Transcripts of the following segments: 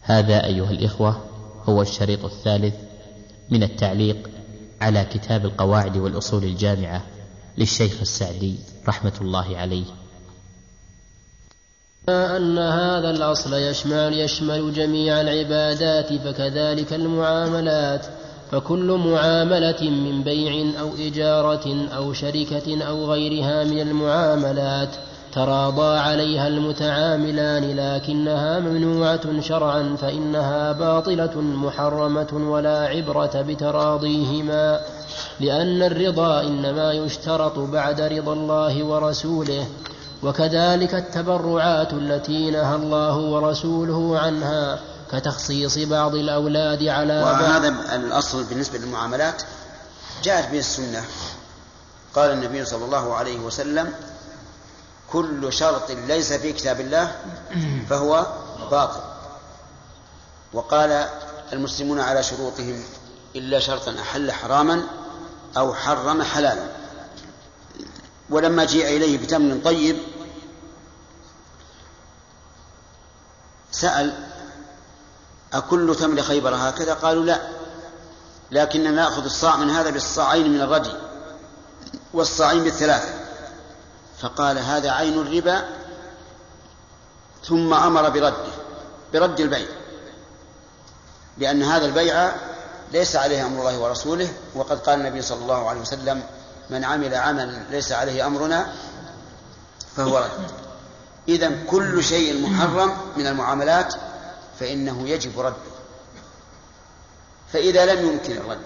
هذا أيها الإخوة هو الشريط الثالث من التعليق على كتاب القواعد والأصول الجامعة للشيخ السعدي رحمة الله عليه. أن هذا الأصل يشمل يشمل جميع العبادات فكذلك المعاملات. فكل معاملة من بيع أو إجارة أو شركة أو غيرها من المعاملات. تراضى عليها المتعاملان لكنها ممنوعة شرعا فإنها باطلة محرمة ولا عبرة بتراضيهما لأن الرضا إنما يشترط بعد رضا الله ورسوله وكذلك التبرعات التي نهى الله ورسوله عنها كتخصيص بعض الأولاد على وهذا الأصل بالنسبة للمعاملات جاءت به السنة. قال النبي صلى الله عليه وسلم كل شرط ليس في كتاب الله فهو باطل. وقال المسلمون على شروطهم إلا شرطا أحل حراما أو حرم حلالا. ولما جيء إليه بتمر طيب سأل أكل تمر خيبر هكذا؟ قالوا لا لكننا نأخذ الصاع من هذا بالصاعين من الردي والصاعين بالثلاثة. فقال هذا عين الربا ثم أمر برده برد البيع. لأن هذا البيع ليس عليه أمر الله ورسوله وقد قال النبي صلى الله عليه وسلم من عمل عملا ليس عليه أمرنا فهو رد. إذا كل شيء محرم من المعاملات فإنه يجب رده. فإذا لم يمكن الرد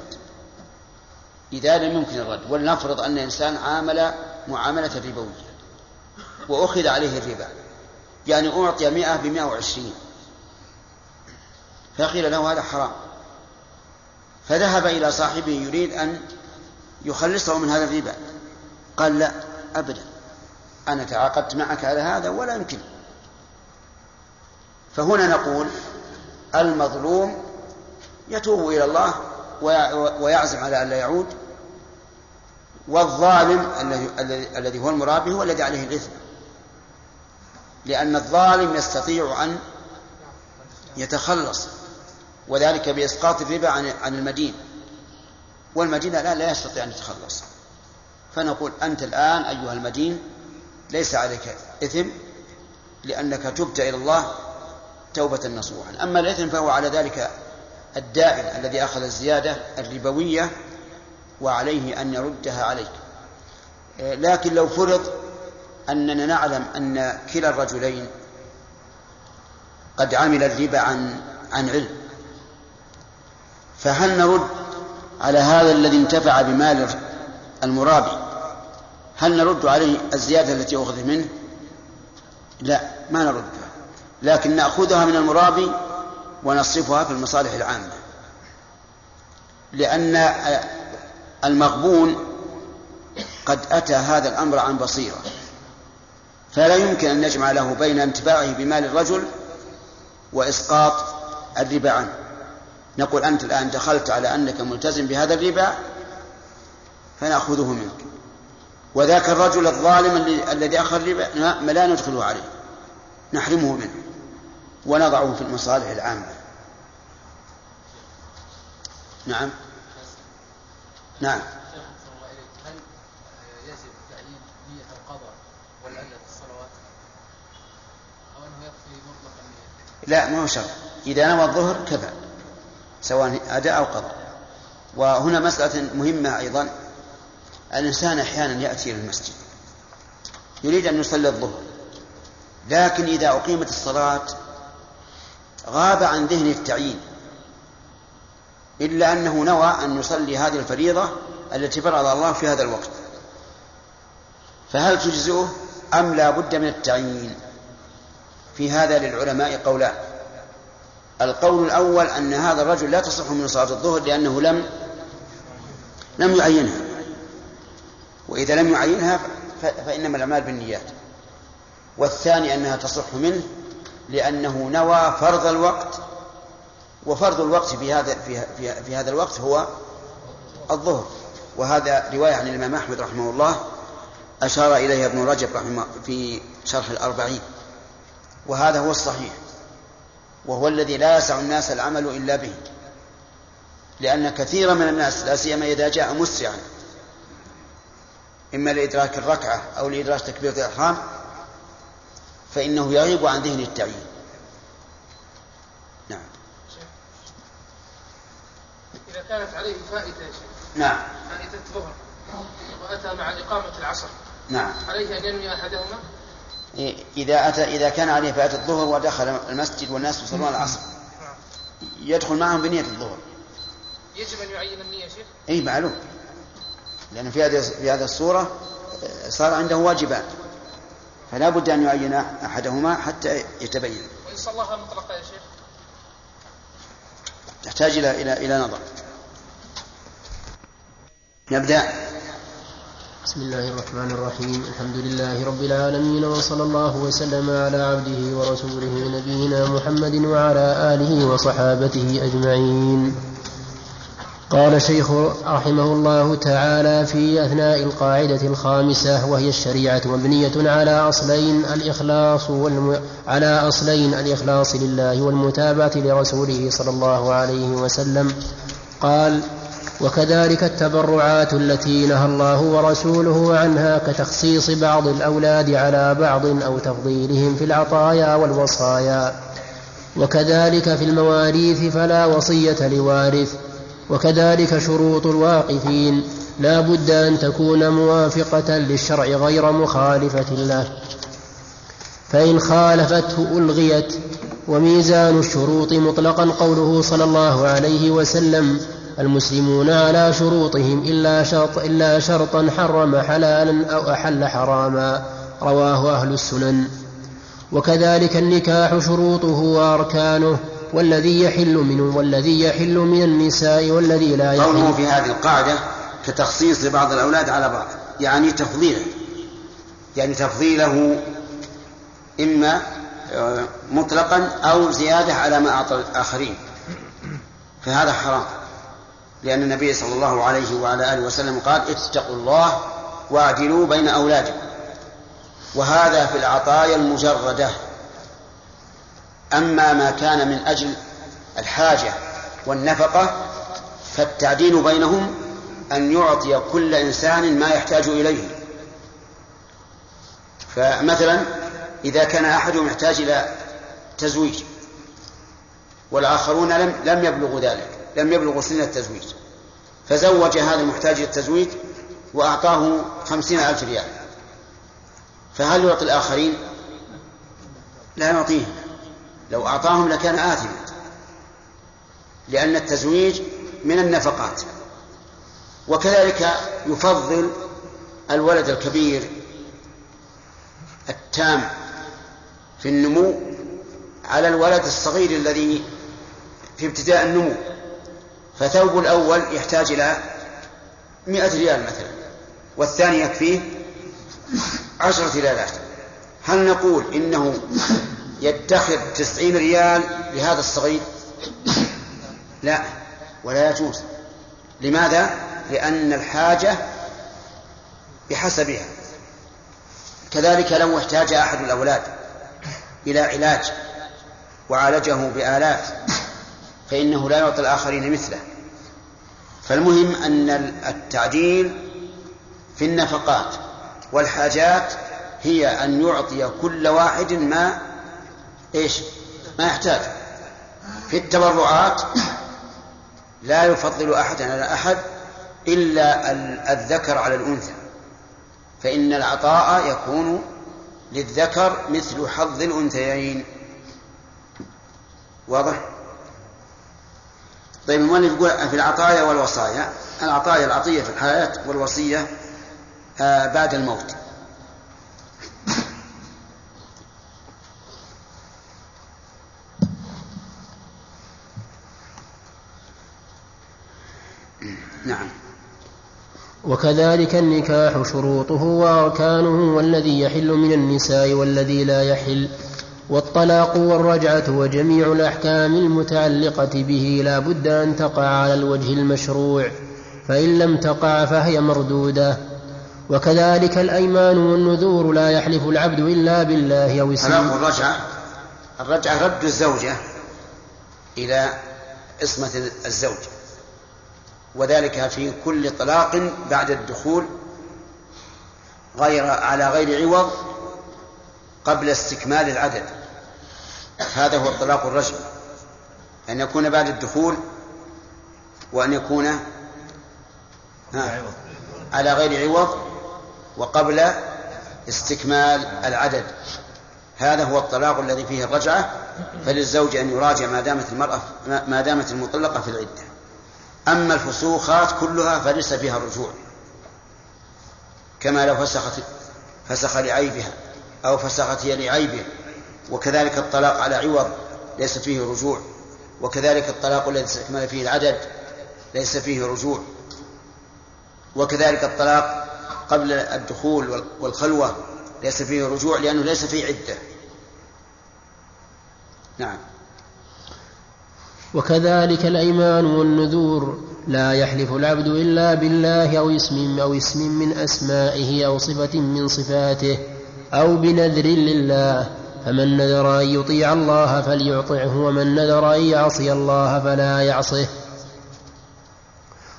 إذا لم يمكن الرد ولنفرض أن إنسان عامل معاملة ربوية وأخذ عليه الربا يعني أعطي مئة بمئة وعشرين. فقيل له هذا حرام. فذهب إلى صاحبه يريد أن يخلصه من هذا الربا. قال لا أبدا. أنا تعاقدت معك على هذا ولا يمكن. فهنا نقول المظلوم يتوب إلى الله ويعزم على أن لا يعود. والظالم الذي هو المرابي هو الذي عليه الإثم. لأن الظالم يستطيع أن يتخلص وذلك بإسقاط الربا عن المدين. والمدين الآن لا يستطيع أن يتخلص. فنقول أنت الآن أيها المدين ليس عليك إثم لأنك تبت إلى الله توبة نصوحا. أما الإثم فهو على ذلك الدائن الذي أخذ الزيادة الربوية وعليه أن يردها عليك. لكن لو فرض أننا نعلم أن كلا الرجلين قد عمل الربا عن عن علم فهل نرد على هذا الذي انتفع بمال المرابي هل نرد عليه الزيادة التي أخذت منه؟ لا ما نردها لكن نأخذها من المرابي ونصرفها في المصالح العامة لأن المغبون قد أتى هذا الأمر عن بصيرة فلا يمكن أن نجمع له بين انتفاعه بمال الرجل وإسقاط الربا عنه. نقول أنت الآن دخلت على أنك ملتزم بهذا الربا فنأخذه منك. وذاك الرجل الظالم الذي أخذ الربا لا ندخله عليه. نحرمه منه. ونضعه في المصالح العامة. نعم. نعم. هل يجب تعيين نية القضاء والأداء في الصلوات أو أنه يكفي مطلق النية؟ لا ما هو شرط. إذا نوى الظهر كفى سواء أداء أو قضاء. وهنا مسألة مهمة أيضا. الإنسان أحيانا يأتي إلى المسجد. يريد أن يصلي الظهر. لكن إذا أقيمت الصلاة غاب عن ذهن التعيين. إلا أنه نوى أن يصلي هذه الفريضة التي فرض الله في هذا الوقت. فهل تجزئه أم لا بد من التعيين؟ في هذا للعلماء قولان. القول الأول أن هذا الرجل لا تصح من صلاة الظهر لأنه لم لم يعينها. وإذا لم يعينها فإنما الأعمال بالنيات. والثاني أنها تصح منه لأنه نوى فرض الوقت وفرض الوقت في هذا في, في, في هذا الوقت هو الظهر. وهذا رواية عن الإمام أحمد رحمه الله أشار إليها ابن رجب رحمه في شرح الأربعين. وهذا هو الصحيح. وهو الذي لا يسع الناس العمل إلا به. لأن كثيرا من الناس لا سيما إذا جاء مسرعا إما لإدراك الركعة أو لإدراك تكبيرة الإحرام فإنه يغيب عن ذهن التعيين نعم إذا كانت عليه فائدة يا شيخ. نعم. فائدة الظهر. وأتى مع إقامة العصر. نعم. عليه أن ينوي أحدهما؟ إذا أتى إذا كان عليه فائدة الظهر ودخل المسجد والناس يصلون العصر. يدخل معهم بنية الظهر. يجب أن يعين النية شيخ؟ أي معلوم. لأن في هذه في هذه الصورة آه، صار عنده واجبان فلا بد أن يعين أحدهما حتى يتبين. وإن صلاها مطلقة يا شيخ؟ تحتاج إلى إلى إلى نظر. نبدأ. بسم الله الرحمن الرحيم. الحمد لله رب العالمين وصلى الله وسلم على عبده ورسوله نبينا محمد وعلى آله وصحابته أجمعين. قال الشيخ رحمه الله تعالى في أثناء القاعدة الخامسة وهي الشريعة مبنية على أصلين الإخلاص والم... على أصلين الإخلاص لله والمتابعة لرسوله صلى الله عليه وسلم. قال وكذلك التبرعات التي نهى الله ورسوله عنها كتخصيص بعض الأولاد على بعض أو تفضيلهم في العطايا والوصايا. وكذلك في المواريث فلا وصية لوارث. وكذلك شروط الواقفين. لا بد أن تكون موافقة للشرع غير مخالفة له. فإن خالفته ألغيت. وميزان الشروط مطلقا قوله صلى الله عليه وسلم المسلمون على شروطهم إلا شرط إلا شرطا حرم حلالا أو أحل حراما. رواه أهل السنن. وكذلك النكاح شروطه وأركانه والذي يحل منه والذي يحل من النساء والذي لا يحل. قوله في هذه القاعدة كتخصيص بعض الأولاد على بعض يعني تفضيله. يعني تفضيله إما آه، مطلقا أو زيادة على ما أعطى الآخرين. فهذا حرام. لأن النبي صلى الله عليه وعلى آله وسلم قال اتقوا الله واعدلوا بين أولادكم. وهذا في العطايا المجردة. أما ما كان من أجل الحاجة والنفقة فالتعديل بينهم أن يعطي كل إنسان ما يحتاج إليه. فمثلا إذا كان أحدهم يحتاج إلى تزويج والآخرون لم لم يبلغوا ذلك. لم يبلغوا سن التزويج. فزوج هذا المحتاج للتزويج وأعطاه خمسين ألف ريال. فهل يعطي الآخرين؟ لا يعطيهم لو أعطاهم لكان آثما. لأن التزويج من النفقات. وكذلك يفضل الولد الكبير التام في النمو على الولد الصغير الذي في ابتداء النمو. فثوب الأول يحتاج إلى مئة ريال مثلا والثاني يكفيه عشرة ريالات. هل نقول إنه يدخر تسعين ريال لهذا الصغير؟ لا ولا يجوز. لماذا؟ لأن الحاجة بحسبها. كذلك لو احتاج أحد الأولاد إلى علاج وعالجه بآلاف فإنه لا يعطي الآخرين مثله. فالمهم أن التعديل في النفقات والحاجات هي أن يعطي كل واحد ما إيش؟ ما يحتاج. في التبرعات لا يفضل أحدا على أحد إلا الذكر على الأنثى. فإن العطاء يكون للذكر مثل حظ الأنثيين. واضح؟ طيب المؤلف يقول في العطايا والوصايا؟ العطايا العطية في الحياة والوصية آه بعد الموت. نعم. وكذلك النكاح شروطه وأركانه والذي يحل من النساء والذي لا يحل. والطلاق والرجعة وجميع الأحكام المتعلقة به لا بد أن تقع على الوجه المشروع فإن لم تقع فهي مردودة. وكذلك الأيمان والنذور لا يحلف العبد إلا بالله أو اسمه. الرجعة الرجعة رد الزوجة إلى عصمة الزوج وذلك في كل طلاق بعد الدخول غير على غير عوض قبل استكمال العدد. هذا هو الطلاق الرجعي أن يكون بعد الدخول وأن يكون على غير عوض وقبل استكمال العدد. هذا هو الطلاق الذي فيه الرجعة فللزوج أن يراجع ما دامت المرأة ما دامت المطلقة في العدة. أما الفسوخات كلها فليس فيها الرجوع كما لو فسخت فسخ لعيبها أو فسخت هي لعيبه وكذلك الطلاق على عوض ليس فيه رجوع وكذلك الطلاق الذي استكمل فيه العدد ليس فيه رجوع وكذلك الطلاق قبل الدخول والخلوة ليس فيه رجوع لأنه ليس فيه عدة. نعم. وكذلك الأيمان والنذور لا يحلف العبد إلا بالله أو اسم أو اسم من أسمائه أو صفة من صفاته أو بنذر لله. فمن نذر أن يطيع الله فليطعه ومن نذر أن يعصي الله فلا يعصه.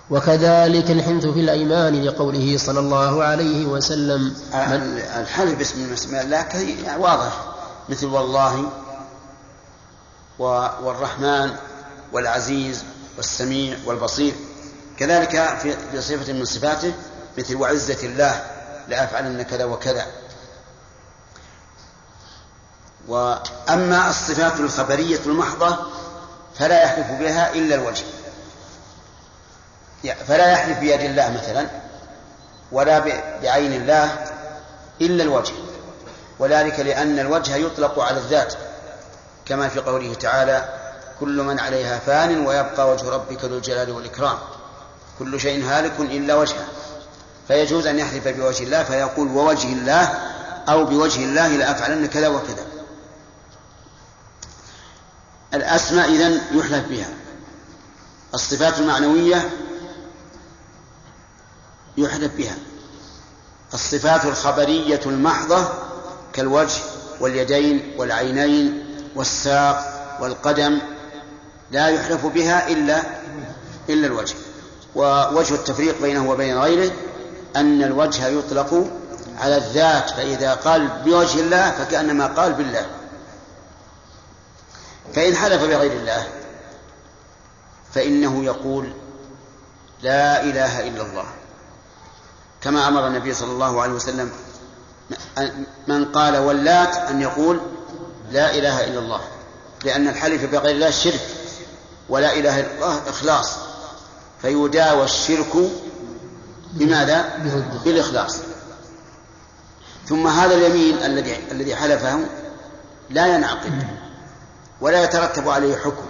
وكذلك الحنث في الأيمان لقوله صلى الله عليه وسلم. الحلف باسم اسماء الله واضح مثل والله والرحمن والعزيز والسميع والبصير. كذلك في بصفة من صفاته مثل وعزة الله لأفعلن كذا وكذا. وأما الصفات الخبرية المحضة فلا يحلف بها إلا الوجه. فلا يحلف بيد الله مثلا ولا بعين الله إلا الوجه. وذلك لأن الوجه يطلق على الذات كما في قوله تعالى كل من عليها فان ويبقى وجه ربك ذو الجلال والإكرام. كل شيء هالك إلا وجهه. فيجوز أن يحلف بوجه الله فيقول ووجه الله أو بوجه الله لأفعلن كذا وكذا. الأسماء إذن يحلف بها. الصفات المعنوية يحلف بها. الصفات الخبرية المحضة كالوجه واليدين والعينين والساق والقدم لا يحلف بها إلا إلا الوجه. ووجه التفريق بينه وبين غيره أن الوجه يطلق على الذات فإذا قال بوجه الله فكأنما قال بالله. فإن حلف بغير الله فإنه يقول لا إله إلا الله. كما أمر النبي صلى الله عليه وسلم من قال ولات أن يقول لا إله إلا الله لأن الحلف بغير الله شرك ولا إله إلا الله إخلاص فيداوى الشرك بماذا؟ بالإخلاص. ثم هذا اليمين الذي الذي حلفه لا ينعقد. ولا يترتب عليه حكم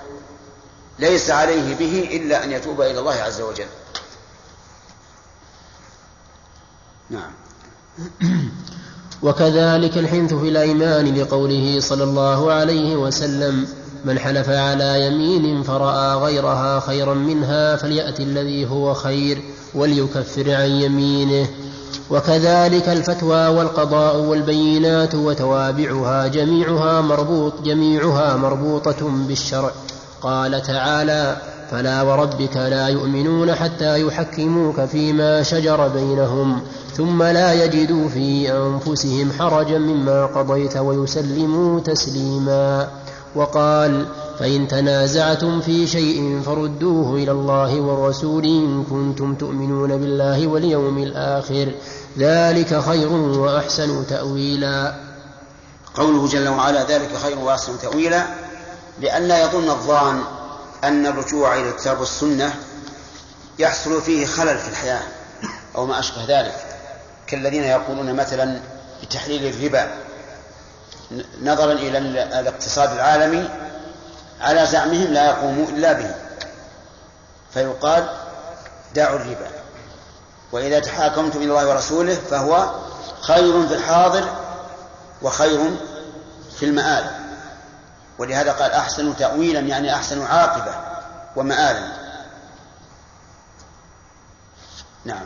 ليس عليه به إلا أن يتوب إلى الله عز وجل. نعم. وكذلك الحنث في الأيمان لقوله صلى الله عليه وسلم من حلف على يمين فرأى غيرها خيرا منها فليأت الذي هو خير وليكفر عن يمينه. وكذلك الفتوى والقضاء والبينات وتوابعها جميعها مربوط جميعها مربوطة بالشرع. قال تعالى فلا وربك لا يؤمنون حتى يحكموك فيما شجر بينهم ثم لا يجدوا في أنفسهم حرجا مما قضيت ويسلموا تسليما. وقال فإن تنازعتم في شيء فردوه إلى الله والرسول إن كنتم تؤمنون بالله واليوم الآخر ذلك خير وأحسن تأويلا. قوله جل وعلا ذلك خير وأحسن تأويلا لئلا يظن الظان أن الرجوع إلى الكتاب والسنة يحصل فيه خلل في الحياة أو ما أشبه ذلك. كالذين يقولون مثلا بتحليل الربا نظرا إلى الاقتصاد العالمي على زعمهم لا يقوم إلا به. فيقال دعوا الربا. وإذا تحاكمتم إلى الله ورسوله فهو خير في الحاضر وخير في المآل. ولهذا قال أحسن تأويلا يعني أحسن عاقبة ومآلا. نعم.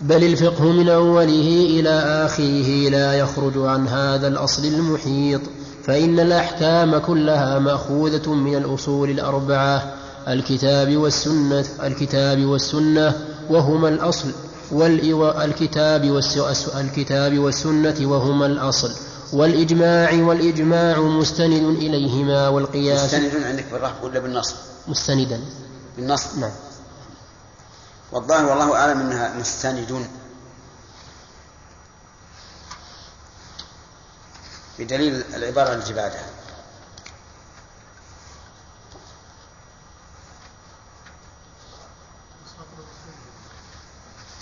بل الفقه من أوله إلى آخره لا يخرج عن هذا الأصل المحيط. فإن الأحكام كلها مأخوذة من الأصول الأربعة الكتاب والسنة الكتاب والسنة وهما الأصل والكتاب الكتاب والسنة وهما الأصل والإجماع والإجماع مستند إليهما والقياس. مستند عندك بالرفع ولا بالنصب؟ مستندا. بالنصب. نعم. والظاهر والله أعلم أنها مستند. بدليل العبارة التي بعدها.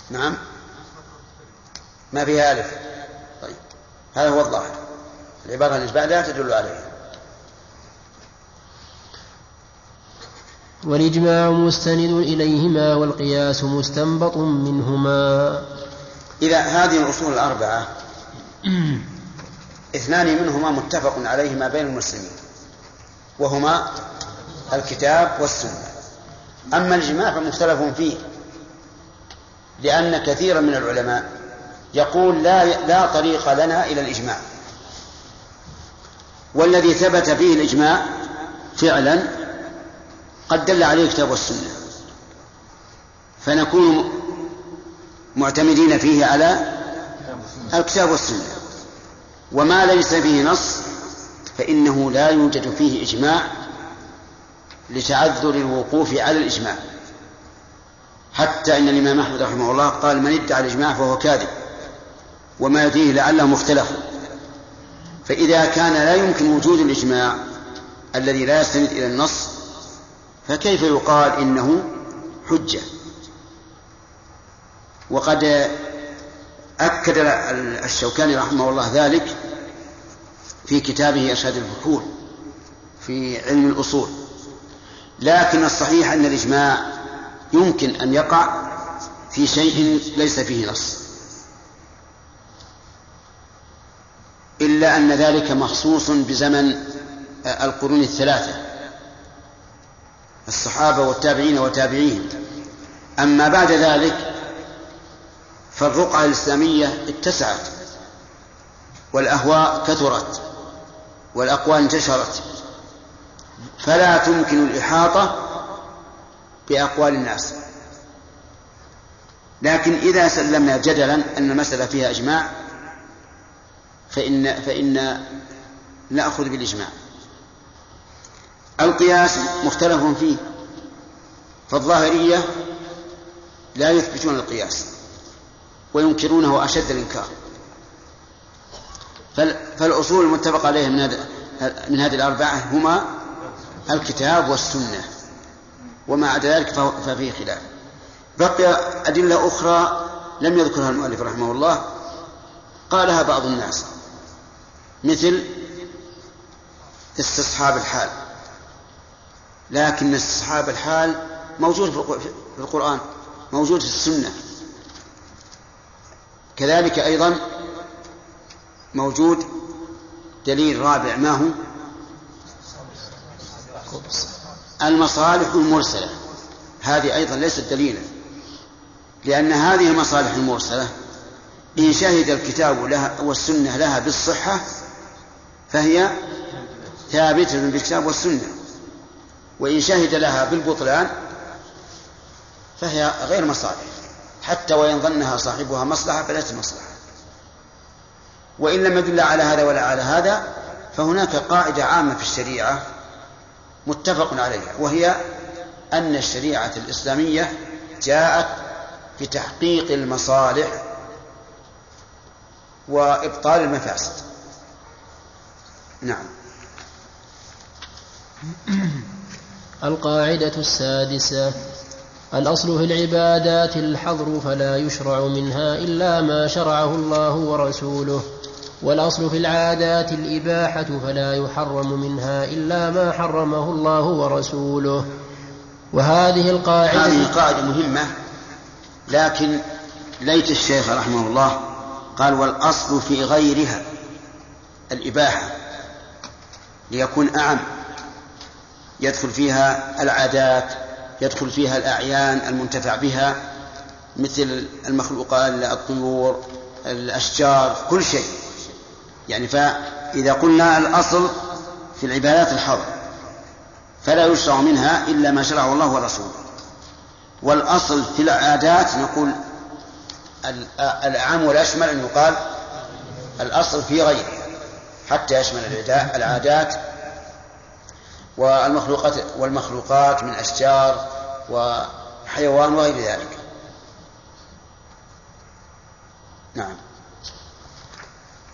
نعم. ما فيها ألف. طيب. هذا هو الظاهر. العبارة التي بعدها تدل عليها. والإجماع مستند إليهما والقياس مستنبط منهما. إذا هذه الأصول الأربعة اثنان منهما متفق عليهما بين المسلمين وهما الكتاب والسنة. أما الإجماع فمختلف فيه لأن كثيرا من العلماء يقول لا لا طريق لنا إلى الإجماع. والذي ثبت فيه الإجماع فعلا قد دل عليه الكتاب والسنة. فنكون معتمدين فيه على الكتاب والسنة. وما ليس فيه نص فإنه لا يوجد فيه إجماع لتعذر الوقوف على الإجماع. حتى إن الإمام أحمد رحمه الله قال من ادعى الإجماع فهو كاذب وما يديه لعله مختلف فإذا كان لا يمكن وجود الإجماع الذي لا يستند إلى النص فكيف يقال إنه حجة؟ وقد أكد الشوكاني رحمه الله ذلك في كتابه إرشاد الفحول في علم الأصول. لكن الصحيح أن الإجماع يمكن أن يقع في شيء ليس فيه نص. إلا أن ذلك مخصوص بزمن القرون الثلاثة الصحابة والتابعين وتابعيهم. أما بعد ذلك فالرقعة الإسلامية اتسعت والأهواء كثرت والأقوال انتشرت. فلا تمكن الإحاطة بأقوال الناس. لكن إذا سلمنا جدلا أن المسألة فيها إجماع فإن فإن نأخذ بالإجماع. القياس مختلف فيه فالظاهرية لا يثبتون القياس. وينكرونه أشد الإنكار. فالأصول المتفق عليها من من هذه الأربعة هما الكتاب والسنة وما عدا ذلك ففيه خلاف. بقي أدلة أخرى لم يذكرها المؤلف رحمه الله. قالها بعض الناس مثل استصحاب الحال. لكن استصحاب الحال موجود في القرآن موجود في السنة. كذلك أيضا موجود دليل رابع ما هو؟ المصالح المرسلة. هذه أيضا ليست دليلا. لأن هذه المصالح المرسلة إن شهد الكتاب لها والسنة لها بالصحة فهي ثابتة بالكتاب والسنة. وإن شهد لها بالبطلان فهي غير مصالح. حتى وإن ظنها صاحبها مصلحة فليست مصلحة. وإن لم يدل على هذا ولا على هذا فهناك قاعدة عامة في الشريعة متفق عليها وهي أن الشريعة الإسلامية جاءت بتحقيق المصالح وإبطال المفاسد. نعم. القاعدة السادسة الأصل في العبادات الحظر فلا يشرع منها إلا ما شرعه الله ورسوله والأصل في العادات الإباحة فلا يحرم منها إلا ما حرمه الله ورسوله. وهذه القاعدة هذه قاعدة مهمة لكن ليت الشيخ رحمه الله قال والأصل في غيرها الإباحة ليكون أعم يدخل فيها العادات يدخل فيها الأعيان المنتفع بها مثل المخلوقات الطيور الأشجار كل شيء. يعني فإذا قلنا الأصل في العبادات الحظر فلا يشرع منها إلا ما شرعه الله ورسوله. والأصل في العادات نقول الأعم والأشمل أن يقال الأصل في غيره حتى يشمل العادات والمخلوقات والمخلوقات من أشجار وحيوان وغير ذلك. نعم.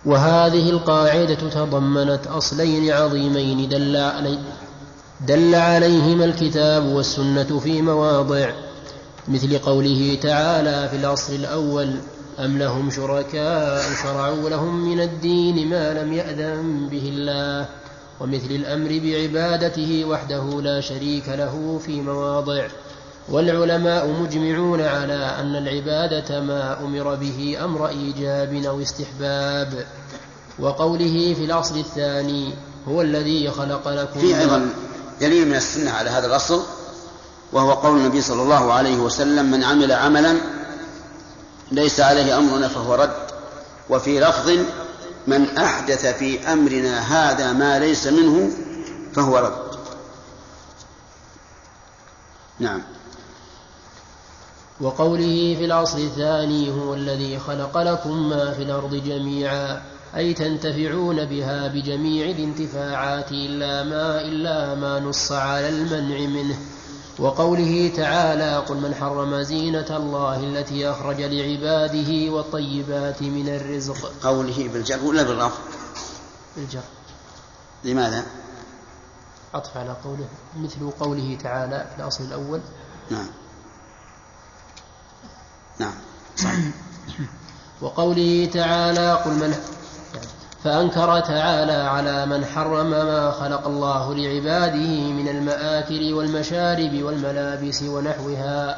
وهذه القاعدة تضمنت أصلين عظيمين دل, علي دل عليهما الكتاب والسنة في مواضع مثل قوله تعالى في الأصل الأول أم لهم شركاء شرعوا لهم من الدين ما لم يأذن به الله. ومثل الأمر بعبادته وحده لا شريك له في مواضع. والعلماء مجمعون على أن العبادة ما أمر به أمر إيجاب أو استحباب. وقوله في الأصل الثاني هو الذي خلق لكم في أيضا دليل من السنة على هذا الأصل وهو قول النبي صلى الله عليه وسلم من عمل عملا ليس عليه أمرنا فهو رد. وفي لفظ من أحدث في أمرنا هذا ما ليس منه فهو رد. نعم. وقوله في العصر الثاني هو الذي خلق لكم ما في الأرض جميعا أي تنتفعون بها بجميع الانتفاعات إلا ما إلا ما نص على المنع منه. وقوله تعالى قل من حرم زينة الله التي أخرج لعباده والطيبات من الرزق. قوله بالجر ولا بالرفع؟ بالجر. لماذا؟ عطف على قوله مثل قوله تعالى في الأصل الأول. نعم. نعم صح. وقوله تعالى قل من فأنكر تعالى على من حرم ما خلق الله لعباده من المآكل والمشارب والملابس ونحوها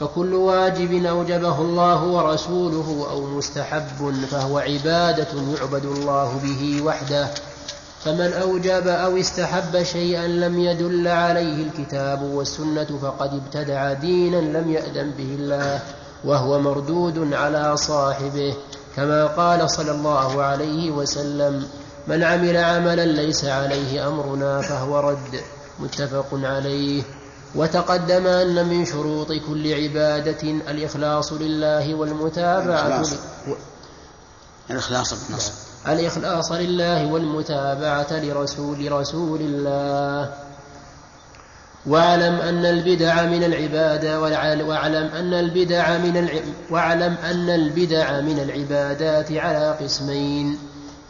فكل واجب أوجبه الله ورسوله أو مستحب فهو عبادة يعبد الله به وحده. فمن أوجب أو استحب شيئا لم يدل عليه الكتاب والسنة فقد ابتدع دينا لم يأذن به الله وهو مردود على صاحبه. كما قال صلى الله عليه وسلم من عمل عملا ليس عليه أمرنا فهو رد. متفق عليه. وتقدم أن من شروط كل عبادة الإخلاص لله والمتابعة بالنصب الإخلاص لله والمتابعة لرسول رسول الله. واعلم أن البدع من العبادة واعلم أن البدع من. واعلم أن البدع من العبادات على قسمين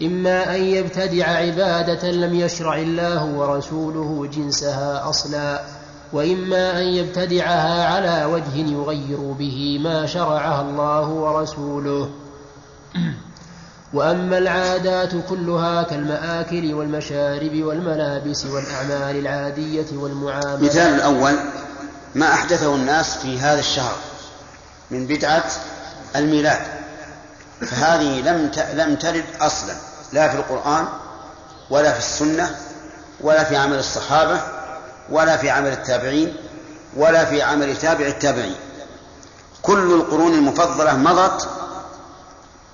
إما أن يبتدع عبادة لم يشرع الله ورسوله جنسها أصلا وإما أن يبتدعها على وجه يغير به ما شرعها الله ورسوله وأما العادات كلها كالمآكل والمشارب والملابس والأعمال العادية والمعاملات مثال الأول ما أحدثه الناس في هذا الشهر من بدعة الميلاد. فهذه لم لم ترد أصلا لا في القرآن ولا في السنة ولا في عمل الصحابة ولا في عمل التابعين ولا في عمل تابع التابعين. كل القرون المفضلة مضت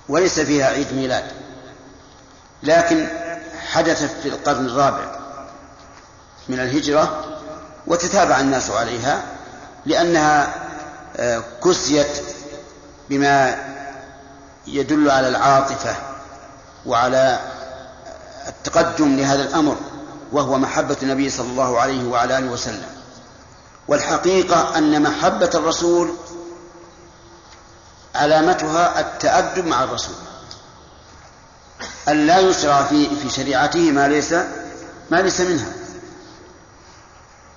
وليس فيها عيد ميلاد. لكن حدثت في القرن الرابع من الهجرة وتتابع الناس عليها لأنها آه، كسيت بما يدل على العاطفة وعلى التقدم لهذا الأمر وهو محبة النبي صلى الله عليه وعلى آله وسلم. والحقيقة أن محبة الرسول علامتها التأدب مع الرسول. أن لا يشرع في في شريعته ما ليس ما ليس منها.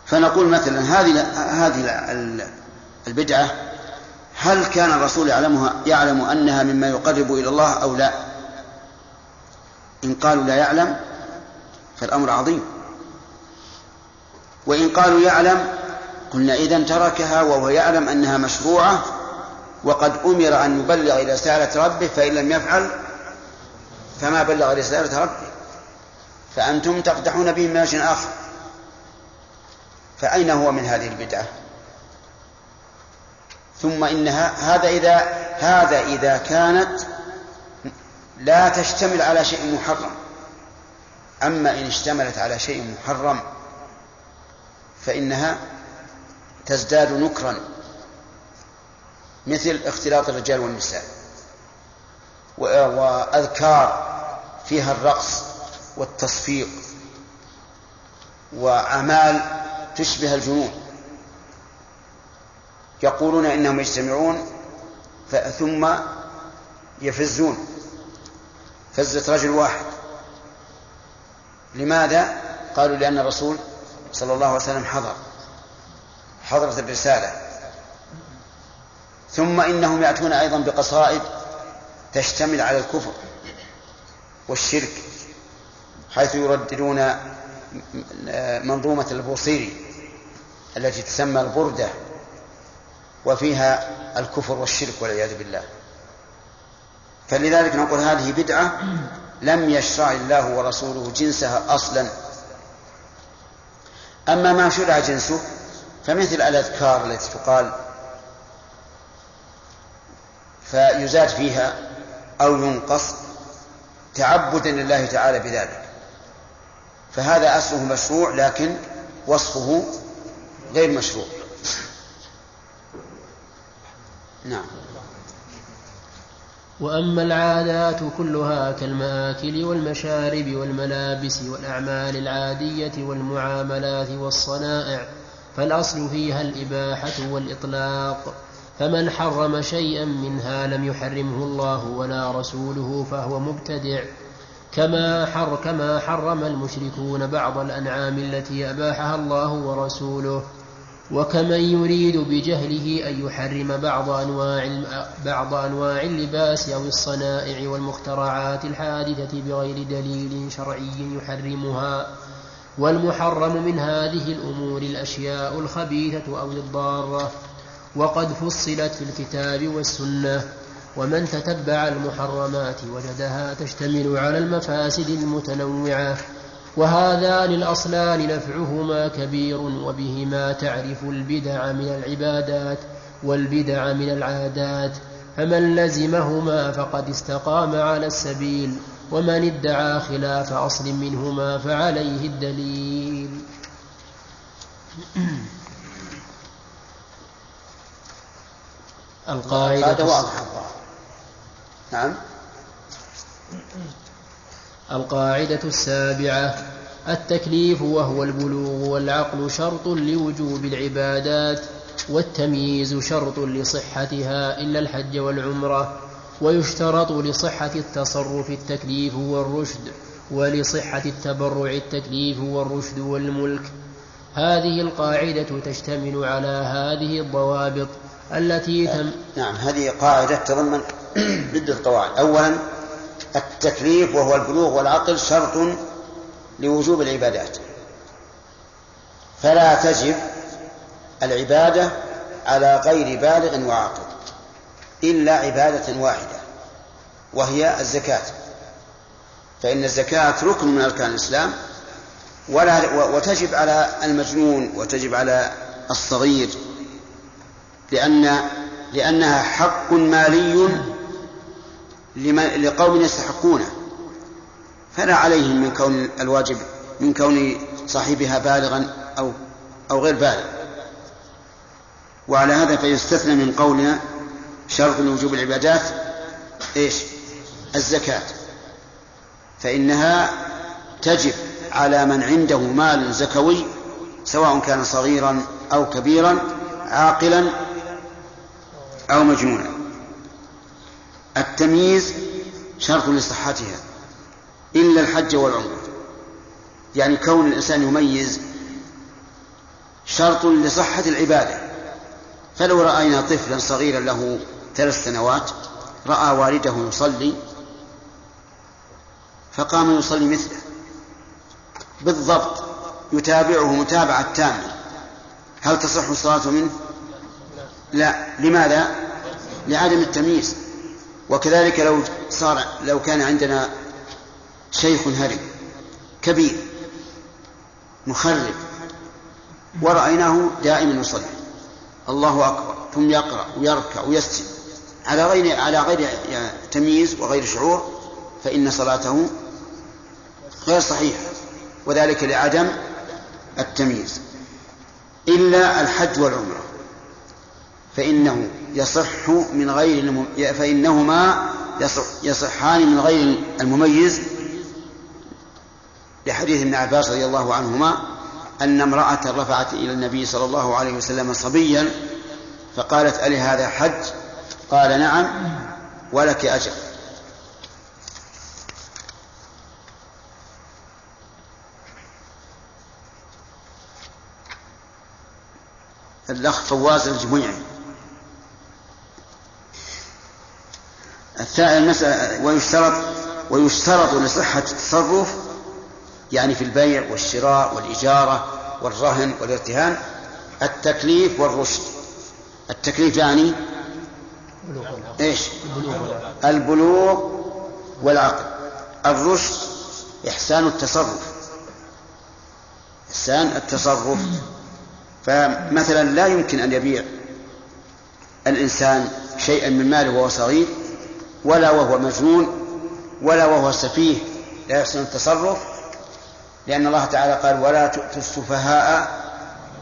فنقول مثلا هذه هذه البدعة هل كان الرسول يعلمها يعلم أنها مما يقرب إلى الله أو لا؟ إن قالوا لا يعلم فالأمر عظيم. وإن قالوا يعلم قلنا إذا تركها وهو يعلم أنها مشروعة وقد أمر أن يبلغ رسالة ربه فإن لم يفعل فما بلغ رسالة ربه. فأنتم تقدحون به من وجه آخر. فأين هو من هذه البدعة؟ ثم إنها هذا إذا هذا إذا كانت لا تشتمل على شيء محرم. أما إن اشتملت على شيء محرم فإنها تزداد نكرا. مثل اختلاط الرجال والنساء. وأذكار فيها الرقص والتصفيق وأعمال تشبه الجنون. يقولون إنهم يجتمعون ثم يفزون. فزة رجل واحد. لماذا؟ قالوا لأن الرسول صلى الله عليه وسلم حضر. حضرت الرسالة. ثم إنهم يأتون أيضا بقصائد تشتمل على الكفر والشرك حيث يرددون منظومة البوصيري التي تسمى البردة وفيها الكفر والشرك والعياذ بالله. فلذلك نقول هذه بدعة لم يشرع الله ورسوله جنسها أصلا. أما ما شرع جنسه فمثل الأذكار التي تقال فيزاد فيها أو ينقص تعبدا لله تعالى بذلك. فهذا أصله مشروع لكن وصفه غير مشروع. نعم. وأما العادات كلها كالمآكل والمشارب والملابس والأعمال العادية والمعاملات والصنائع فالأصل فيها الإباحة والإطلاق. فمن حرم شيئا منها لم يحرمه الله ولا رسوله فهو مبتدع. كما حر كما حرم المشركون بعض الأنعام التي أباحها الله ورسوله. وكمن يريد بجهله أن يحرم بعض أنواع بعض أنواع اللباس أو الصنائع والمخترعات الحادثة بغير دليل شرعي يحرمها. والمحرم من هذه الأمور الأشياء الخبيثة أو الضارة. وقد فصلت في الكتاب والسنة ومن تتبع المحرمات وجدها تشتمل على المفاسد المتنوعة وهذان الأصلان نفعهما كبير وبهما تعرف البدع من العبادات والبدع من العادات فمن لزمهما فقد استقام على السبيل ومن ادعى خلاف أصل منهما فعليه الدليل. القاعدة هذا واضح نعم. القاعدة السابعة التكليف وهو البلوغ والعقل شرط لوجوب العبادات والتمييز شرط لصحتها إلا الحج والعمرة ويشترط لصحة التصرف التكليف والرشد ولصحة التبرع التكليف والرشد والملك. هذه القاعدة تشتمل على هذه الضوابط التي تم نعم هذه قاعدة تضمن عدة قواعد أولا التكليف وهو البلوغ والعقل شرط لوجوب العبادات. فلا تجب العبادة على غير بالغ وعاقل إلا عبادة واحدة وهي الزكاة. فإن الزكاة ركن من أركان الإسلام ولا وتجب على المجنون وتجب على الصغير لأن لأنها حق مالي لقوم يستحقونه. فلا عليهم من كون الواجب من كون صاحبها بالغا أو أو غير بالغ. وعلى هذا فيستثنى من قولنا شرط لوجوب العبادات إيش؟ الزكاة. فإنها تجب على من عنده مال زكوي سواء كان صغيرا أو كبيرا عاقلا أو مجنونا التمييز شرط لصحتها إلا الحج والعمرة. يعني كون الإنسان يميز شرط لصحة العبادة. فلو رأينا طفلا صغيرا له ثلاث سنوات رأى والده يصلي فقام يصلي مثله. بالضبط يتابعه متابعة تامة. هل تصح الصلاة منه؟ لا لماذا؟ لعدم التمييز. وكذلك لو صار لو كان عندنا شيخ هرم كبير مخرب ورأيناه دائما يصلي الله أكبر ثم يقرأ ويركع ويسجد على غير على غير تمييز وغير شعور فإن صلاته غير صحيحة وذلك لعدم التمييز. إلا الحج والعمرة. فإنه يصح من غير فإنهما يصح يصحان من غير المميز. لحديث ابن عباس رضي الله عنهما أن امرأة رفعت إلى النبي صلى الله عليه وسلم صبيا فقالت ألي هذا حج؟ قال نعم ولك أجر. الأخ فواز الجميعي. المسألة ويشترط ويشترط لصحة التصرف يعني في البيع والشراء والإجارة والرهن والارتهان التكليف والرشد. التكليف يعني؟ إيش؟ البلوغ والعقل الرشد إحسان التصرف. إحسان التصرف. فمثلا لا يمكن أن يبيع الإنسان شيئا من ماله وهو صغير ولا وهو مجنون ولا وهو سفيه لا يحسن التصرف لأن الله تعالى قال ولا تؤتوا السفهاء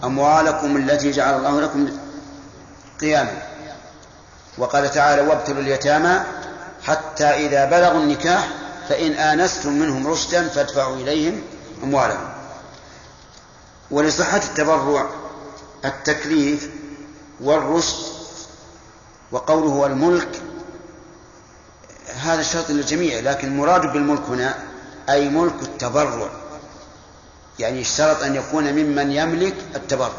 أموالكم التي جعل الله لكم قياما. وقال تعالى وابتلوا اليتامى حتى إذا بلغوا النكاح فإن آنستم منهم رشدا فادفعوا إليهم أموالهم. ولصحة التبرع التكليف والرشد وقوله والملك هذا شرط للجميع لكن المراد بالملك هنا أي ملك التبرع. يعني اشترط أن يكون ممن يملك التبرع.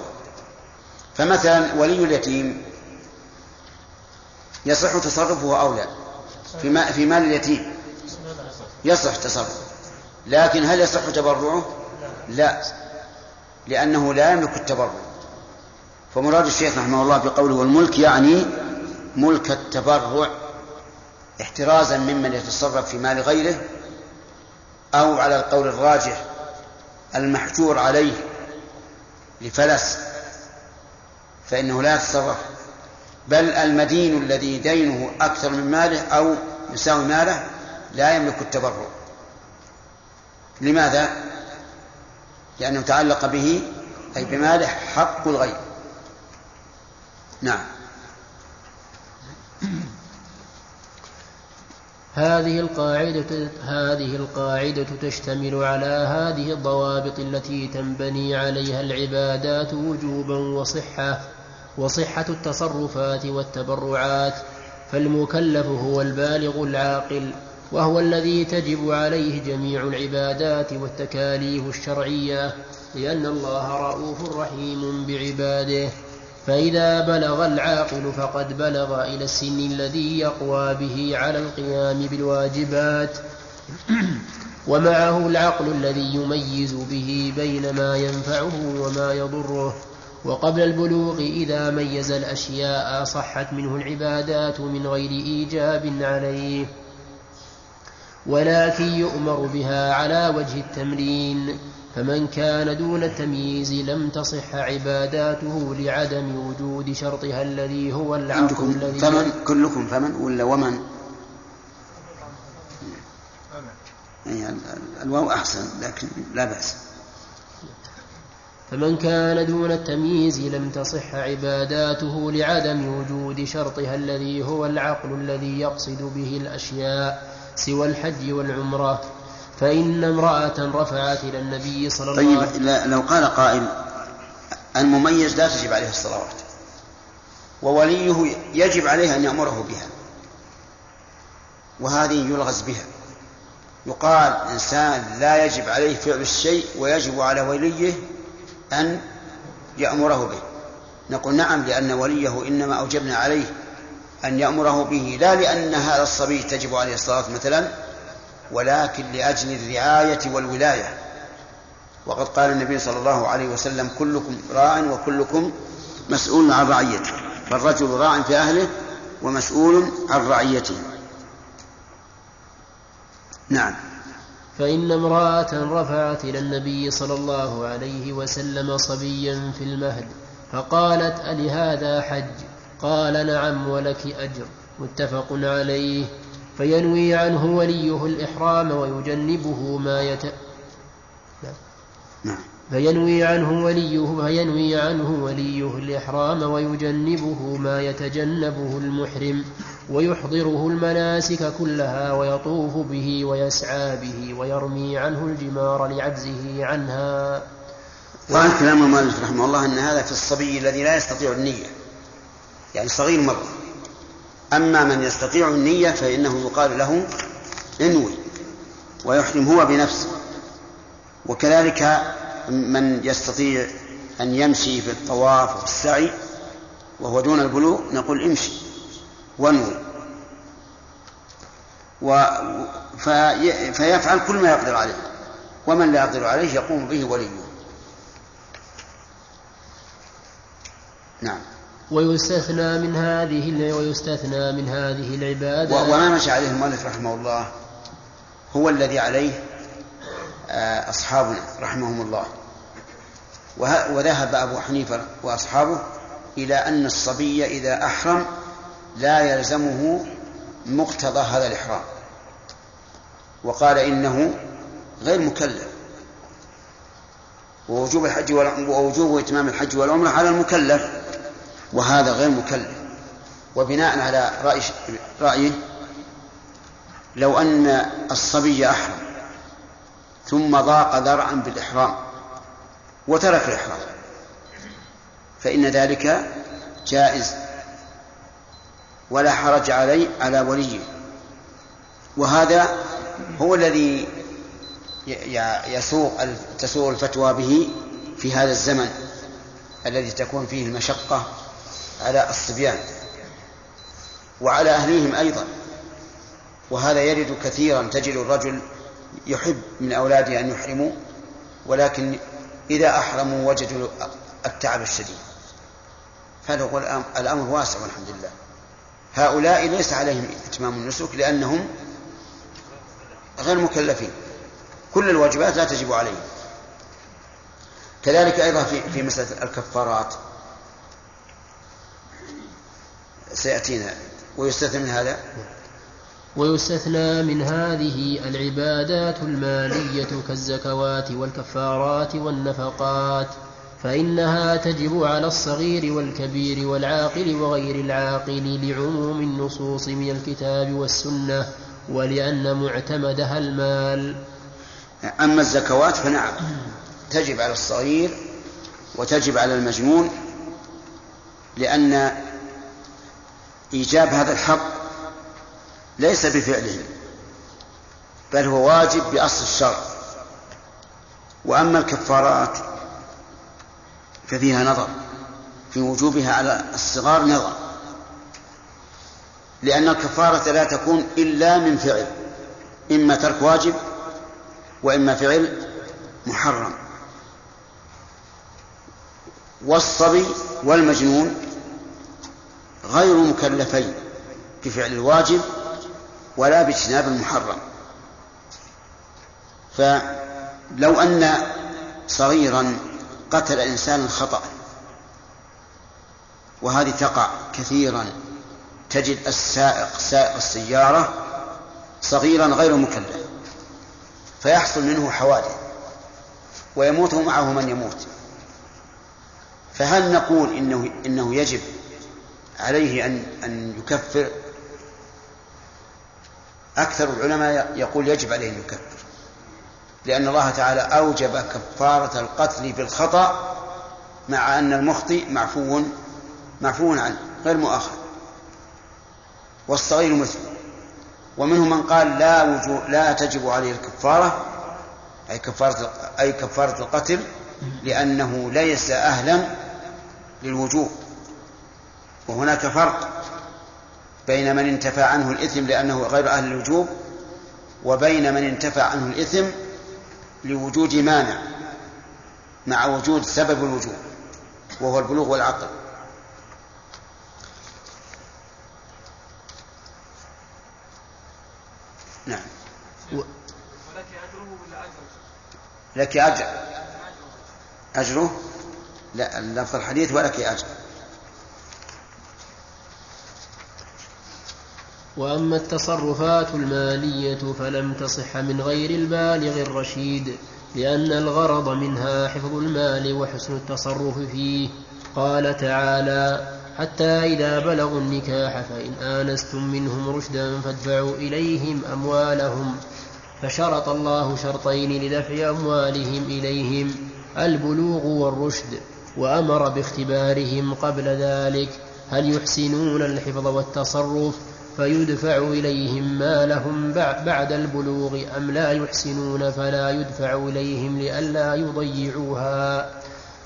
فمثلا ولي اليتيم يصح تصرفه أو لا؟ في, في مال اليتيم. يصح تصرفه. لكن هل يصح تبرعه؟ لا. لأنه لا يملك التبرع. فمراد الشيخ رحمه الله بقوله والملك يعني ملك التبرع. احترازا ممن يتصرف في مال غيره أو على القول الراجح المحجور عليه لفلس فإنه لا يتصرف. بل المدين الذي دينه أكثر من ماله أو يساوي ماله لا يملك التبرع. لماذا؟ لأنه تعلق به أي بماله حق الغير نعم. هذه القاعدة هذه القاعدة تشتمل على هذه الضوابط التي تنبني عليها العبادات وجوبا وصحة وصحة التصرفات والتبرعات. فالمكلف هو البالغ العاقل وهو الذي تجب عليه جميع العبادات والتكاليف الشرعية لأن الله رؤوف رحيم بعباده. فإذا بلغ العاقل فقد بلغ إلى السن الذي يقوى به على القيام بالواجبات. ومعه العقل الذي يميز به بين ما ينفعه وما يضره. وقبل البلوغ إذا ميز الأشياء صحت منه العبادات من غير إيجاب عليه. ولكن يؤمر بها على وجه التمرين. فمن كان دون التمييز لم تصح عباداته لعدم وجود شرطها الذي هو العقل الذي فمن كلكم فمن ولا ومن؟ يعني الواو أحسن لكن لا بأس. فمن كان دون التمييز لم تصح عباداته لعدم وجود شرطها الذي هو العقل الذي يقصد به الأشياء سوى الحج والعمرة. فإن امرأة رفعت إلى النبي صلى الله عليه وسلم طيب لو قال قائل المميز لا تجب عليه الصلوات ووليه يجب عليه أن يأمره بها وهذه يلغز بها. يقال إنسان لا يجب عليه فعل الشيء ويجب على وليه أن يأمره به. نقول نعم لأن وليه إنما أوجبنا عليه أن يأمره به لا لأن هذا الصبي تجب عليه الصلاة مثلا ولكن لأجل الرعاية والولاية. وقد قال النبي صلى الله عليه وسلم كلكم راع وكلكم مسؤول عن رعيته فالرجل راع في أهله ومسؤول عن رعيته. نعم. فإن امرأة رفعت إلى النبي صلى الله عليه وسلم صبيا في المهد فقالت ألهذا حج؟ قال نعم ولك أجر. متفق عليه. فينوي عنه وليه الإحرام ويجنبه ما يت... نعم. فينوي عنه وليه فينوي عنه وليه الإحرام ويجنبه ما يتجنبه المحرم ويحضره المناسك كلها ويطوف به ويسعى به ويرمي عنه الجمار لعجزه عنها. ظاهر كلام المؤلف رحمه الله أن هذا في الصبي الذي لا يستطيع النية يعني صغير مرة. أما من يستطيع النية فإنه يقال له انوي ويحرم هو بنفسه. وكذلك من يستطيع أن يمشي في الطواف وفي السعي وهو دون البلوغ نقول امشي وانوي و في فيفعل كل ما يقدر عليه. ومن لا يقدر عليه يقوم به وليه. نعم. ويستثنى من هذه ويستثنى من هذه العبادة. وما مشى عليه المؤلف رحمه الله هو الذي عليه آه، أصحابنا رحمهم الله. وذهب أبو حنيفة وأصحابه إلى أن الصبي إذا أحرم لا يلزمه مقتضى هذا الإحرام. وقال إنه غير مكلف. ووجوب الحج ووجوب إتمام الحج والعمرة على المكلف. وهذا غير مكلف. وبناء على رأي رأيه لو أن الصبي أحرم ثم ضاق ذرعا بالإحرام وترك الإحرام فإن ذلك جائز. ولا حرج عليه على وليه وهذا هو الذي يسوق تسوق الفتوى به في هذا الزمن الذي تكون فيه المشقة على الصبيان وعلى أهليهم أيضا وهذا يرد كثيرا تجد الرجل يحب من أولاده أن يحرموا ولكن إذا أحرموا وجدوا التعب الشديد. فهذا الأمر واسع والحمد لله هؤلاء ليس عليهم إتمام النسك لأنهم غير مكلفين. كل الواجبات لا تجب عليهم. كذلك أيضا في في مسألة الكفارات. سيأتينا ويستثنى من هذا؟ ويستثنى من هذه العبادات المالية كالزكوات والكفارات والنفقات فإنها تجب على الصغير والكبير والعاقل وغير العاقل لعموم النصوص من الكتاب والسنة ولأن معتمدها المال. أما الزكوات فنعم تجب على الصغير وتجب على المجنون لأن إيجاب هذا الحق ليس بفعلهم بل هو واجب بأصل الشرع. وأما الكفارات ففيها نظر في وجوبها على الصغار نظر. لأن الكفارة لا تكون إلا من فعل إما ترك واجب وإما فعل محرم. والصبي والمجنون غير مكلفين بفعل الواجب ولا باجتناب المحرم. فلو أن صغيرا قتل إنسانا خطأ وهذه تقع كثيرا تجد السائق سائق السيارة صغيرا غير مكلف فيحصل منه حوادث ويموت معه من يموت. فهل نقول إنه إنه يجب عليه أن أن يكفر. أكثر العلماء يقول يجب عليه أن يكفر لأن الله تعالى أوجب كفارة القتل في الخطأ مع أن المخطئ معفو معفو عنه غير مؤاخذ. والصغير مثله ومنهم من قال لا وجو لا تجب عليه الكفارة أي كفارة أي كفارة القتل لأنه ليس أهلا للوجوب. وهناك فرق بين من انتفى عنه الإثم لأنه غير أهل الوجوب وبين من انتفى عنه الإثم لوجود مانع مع وجود سبب الوجوب وهو البلوغ والعقل. نعم. ولك أجره ولا أجر لك أجر. أجره؟ لا لفظ الحديث ولك أجر. وأما التصرفات المالية فلم تصح من غير البالغ الرشيد لأن الغرض منها حفظ المال وحسن التصرف فيه. قال تعالى حتى إذا بلغوا النكاح فإن آنستم منهم رشدا فادفعوا إليهم أموالهم. فشرط الله شرطين لدفع أموالهم إليهم البلوغ والرشد وأمر باختبارهم قبل ذلك هل يحسنون الحفظ والتصرف؟ فيدفع إليهم ما لهم بعد البلوغ أم لا يحسنون فلا يدفع إليهم لئلا يضيعوها.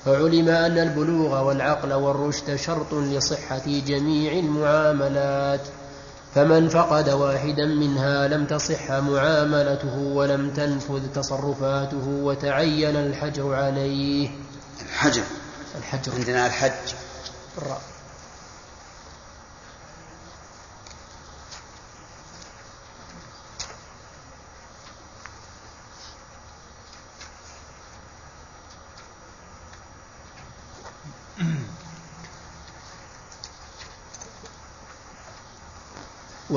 فعلم أن البلوغ والعقل والرشد شرط لصحة جميع المعاملات. فمن فقد واحدا منها لم تصح معاملته ولم تنفذ تصرفاته وتعين الحجر عليه. الحجر. الحجر. عندنا الحج.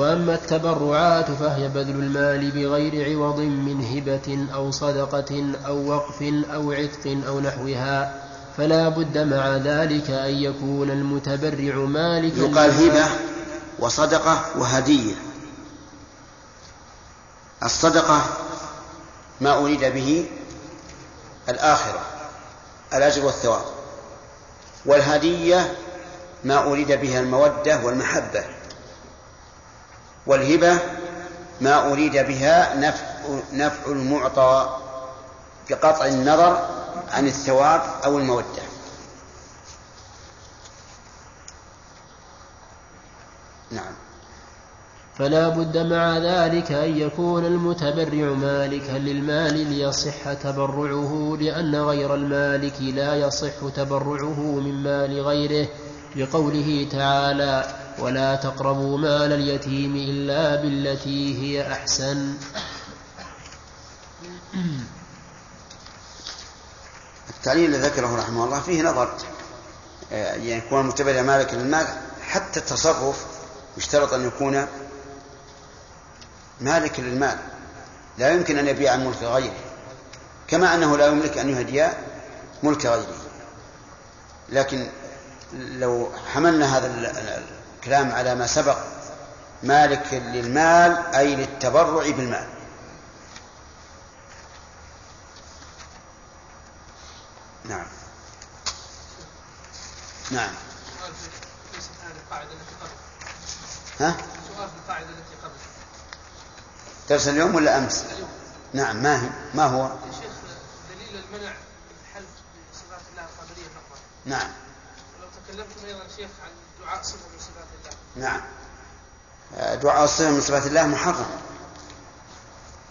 وأما التبرعات فهي بذل المال بغير عوض من هبة أو صدقة أو وقف أو عتق أو نحوها فلا بد مع ذلك أن يكون المتبرع مالكا يقال هبة وصدقة وهدية. الصدقة ما أريد به الآخرة الأجر والثواب والهدية ما أريد بها المودة والمحبة. والهبة ما أريد بها نفع, نفع المعطى بقطع النظر عن الثواب أو المودة. نعم. فلا بد مع ذلك أن يكون المتبرع مالكا للمال ليصح تبرعه لأن غير المالك لا يصح تبرعه من مال غيره لقوله تعالى ولا تقربوا مال اليتيم إلا بالتي هي أحسن. التعليل الذي ذكره رحمه الله فيه نظر يعني يكون المتبرع مالك للمال حتى التصرف يشترط أن يكون مالك للمال. لا يمكن أن يبيع ملك غيره كما أنه لا يملك أن يهدي ملك غيره. لكن لو حملنا هذا الكلام على ما سبق مالك للمال أي للتبرع بالمال. نعم. نعم. ها؟ سؤال في القاعدة التي قبل. درس اليوم ولا أمس؟ اليوم. نعم ما هي؟ ما هو؟ يا شيخ دليل المنع الحلف بصفات الله القدرية فقط. نعم. ولو تكلمتم أيضا شيخ عن دعاء صفة نعم. دعاء الصفة من صفات الله محرم.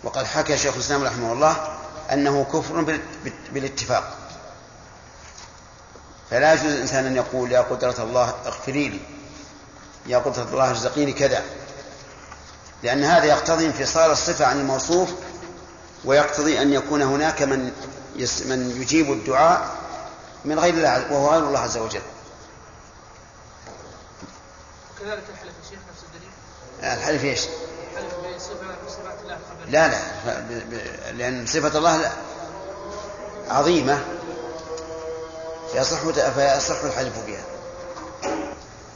وقد حكى شيخ الإسلام رحمه الله أنه كفر بالاتفاق. فلا يجوز الإنسان أن يقول يا قدرة الله اغفري لي يا قدرة الله ارزقيني كذا. لأن هذا يقتضي انفصال الصفة عن الموصوف ويقتضي أن يكون هناك من من يجيب الدعاء من غير الله وهو غير الله عز وجل. وكذلك الحلف يا شيخ نفس الدليل. الحلف إيش؟ الحلف بصفة من صفات الله. لا لا لأن صفة الله عظيمة فيصح فيصح الحلف بها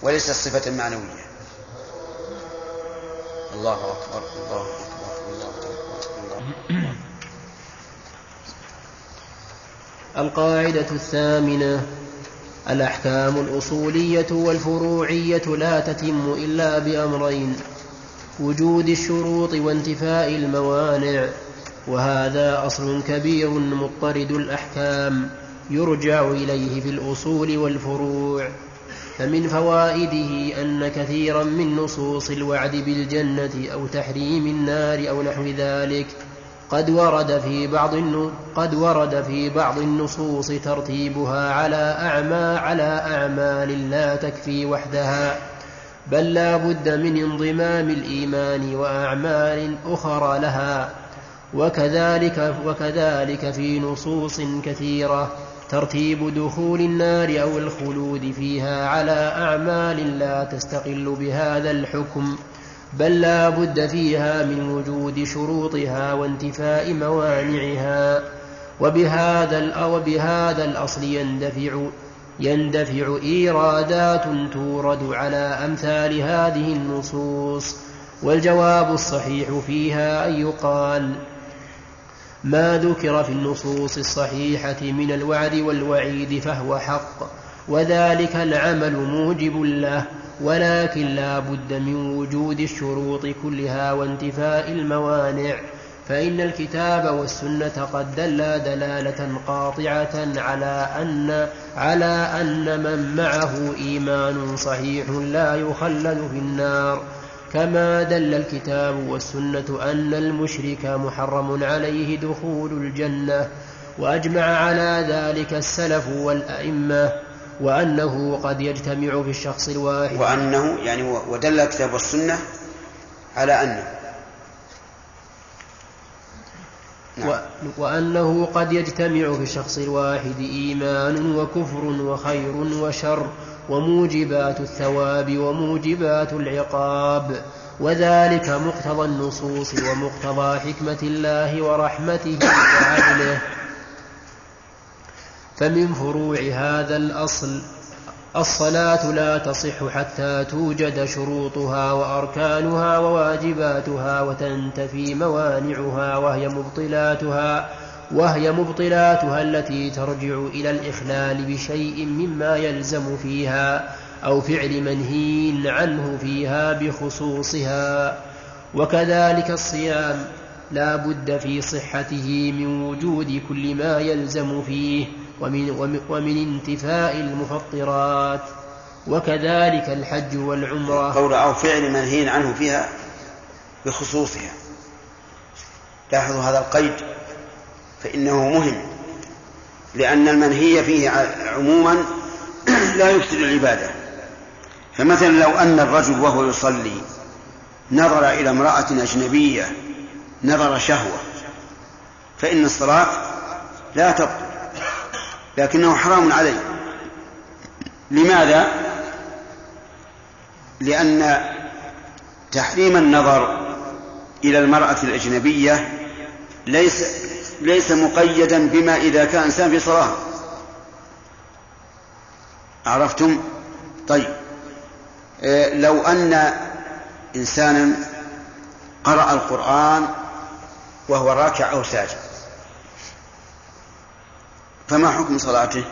وليس الصفة المعنوية الله أكبر الله أكبر الله أكبر الله أكبر القاعدة الثامنة الأحكام الأصولية والفروعية لا تتم إلا بأمرين وجود الشروط وانتفاء الموانع وهذا أصل كبير مضطرد الأحكام يرجع إليه في الأصول والفروع. فمن فوائده أن كثيرا من نصوص الوعد بالجنة أو تحريم النار أو نحو ذلك قد ورد في بعض قد ورد في بعض النصوص ترتيبها على أعمى على أعمال لا تكفي وحدها بل لا بد من انضمام الإيمان وأعمال أخرى لها وكذلك وكذلك في نصوص كثيرة ترتيب دخول النار أو الخلود فيها على أعمال لا تستقل بهذا الحكم. بل لا بد فيها من وجود شروطها وانتفاء موانعها وبهذا وبهذا الأصل يندفع يندفع إيرادات تورد على أمثال هذه النصوص والجواب الصحيح فيها أن يقال ما ذكر في النصوص الصحيحة من الوعد والوعيد فهو حق وذلك العمل موجب له ولكن لا بد من وجود الشروط كلها وانتفاء الموانع فإن الكتاب والسنة قد دلا دلالة قاطعة على أن على أن من معه إيمان صحيح لا يخلد في النار. كما دل الكتاب والسنة أن المشرك محرم عليه دخول الجنة وأجمع على ذلك السلف والأئمة. وأنه قد يجتمع في الشخص الواحد. وأنه يعني ودل الكتاب والسنة على أنه. نعم. وأنه قد يجتمع في الشخص الواحد إيمان وكفر وخير وشر وموجبات الثواب وموجبات العقاب وذلك مقتضى النصوص ومقتضى حكمة الله ورحمته وعدله. فمن فروع هذا الأصل الصلاة لا تصح حتى توجد شروطها وأركانها وواجباتها وتنتفي موانعها وهي مبطلاتها وهي مبطلاتها التي ترجع إلى الإخلال بشيء مما يلزم فيها أو فعل منهي عنه فيها بخصوصها. وكذلك الصيام لا بد في صحته من وجود كل ما يلزم فيه ومن, ومن انتفاء المفطرات وكذلك الحج والعمرة. قول أو فعل منهي عنه فيها بخصوصها. لاحظوا هذا القيد فإنه مهم لأن المنهي فيه عموما لا يفسد العبادة. فمثلا لو أن الرجل وهو يصلي نظر إلى امرأة أجنبية نظر شهوة فإن الصلاة لا تبطل. لكنه حرام عليه. لماذا؟ لأن تحريم النظر إلى المرأة الأجنبية ليس ليس مقيدا بما إذا كان إنسان في صلاه عرفتم؟ طيب. إيه، لو أن إنسانا قرأ القرآن وهو راكع أو ساجد فما حكم صلاته؟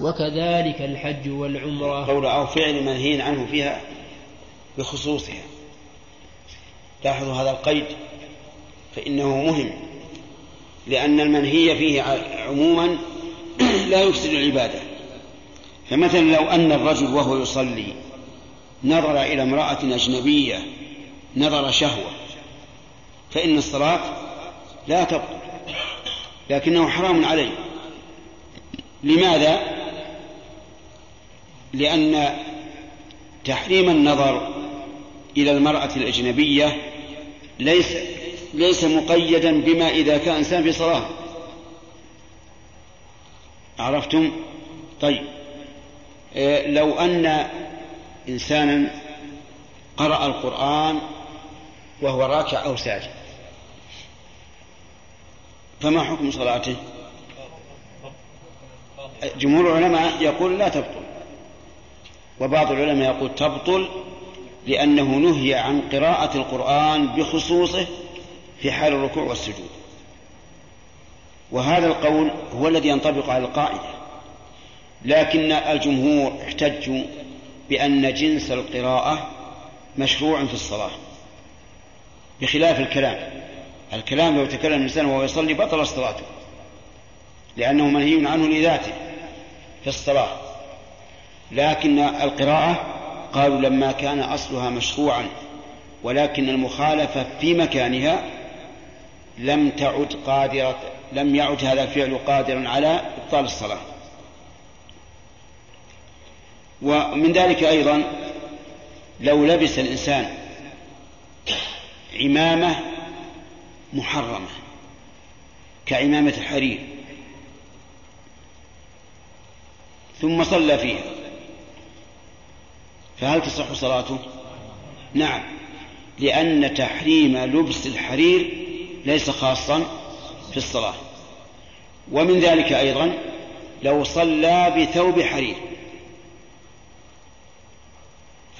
وكذلك الحج والعمرة. قول أو فعل منهي عنه فيها بخصوصها. لاحظوا هذا القيد فإنه مهم لأن المنهي فيه عموما لا يفسد العبادة. فمثلا لو أن الرجل وهو يصلي نظر إلى امرأة أجنبية نظر شهوة فإن الصلاة لا تبطل لكنه حرام عليه لماذا؟ لأن تحريم النظر إلى المرأة الأجنبية ليس ليس مقيدا بما إذا كان إنسان في صلاة عرفتم؟ طيب إيه، لو أن إنسانا قرأ القرآن وهو راكع أو ساجد. فما حكم صلاته؟ جمهور العلماء يقول لا تبطل. وبعض العلماء يقول تبطل لأنه نهي عن قراءة القرآن بخصوصه في حال الركوع والسجود. وهذا القول هو الذي ينطبق على القاعدة. لكن الجمهور احتجوا بأن جنس القراءة مشروع في الصلاة. بخلاف الكلام. الكلام لو تكلم الإنسان وهو يصلي بطل صلاته. لأنه منهي عنه لذاته في الصلاة. لكن القراءة قالوا لما كان أصلها مشروعا ولكن المخالفة في مكانها لم تعد قادرة لم يعد هذا الفعل قادرا على إبطال الصلاة. ومن ذلك أيضا لو لبس الإنسان عمامة محرمة كعمامة الحرير ثم صلى فيها فهل تصح صلاته؟ نعم لأن تحريم لبس الحرير ليس خاصا في الصلاة ومن ذلك أيضا لو صلى بثوب حرير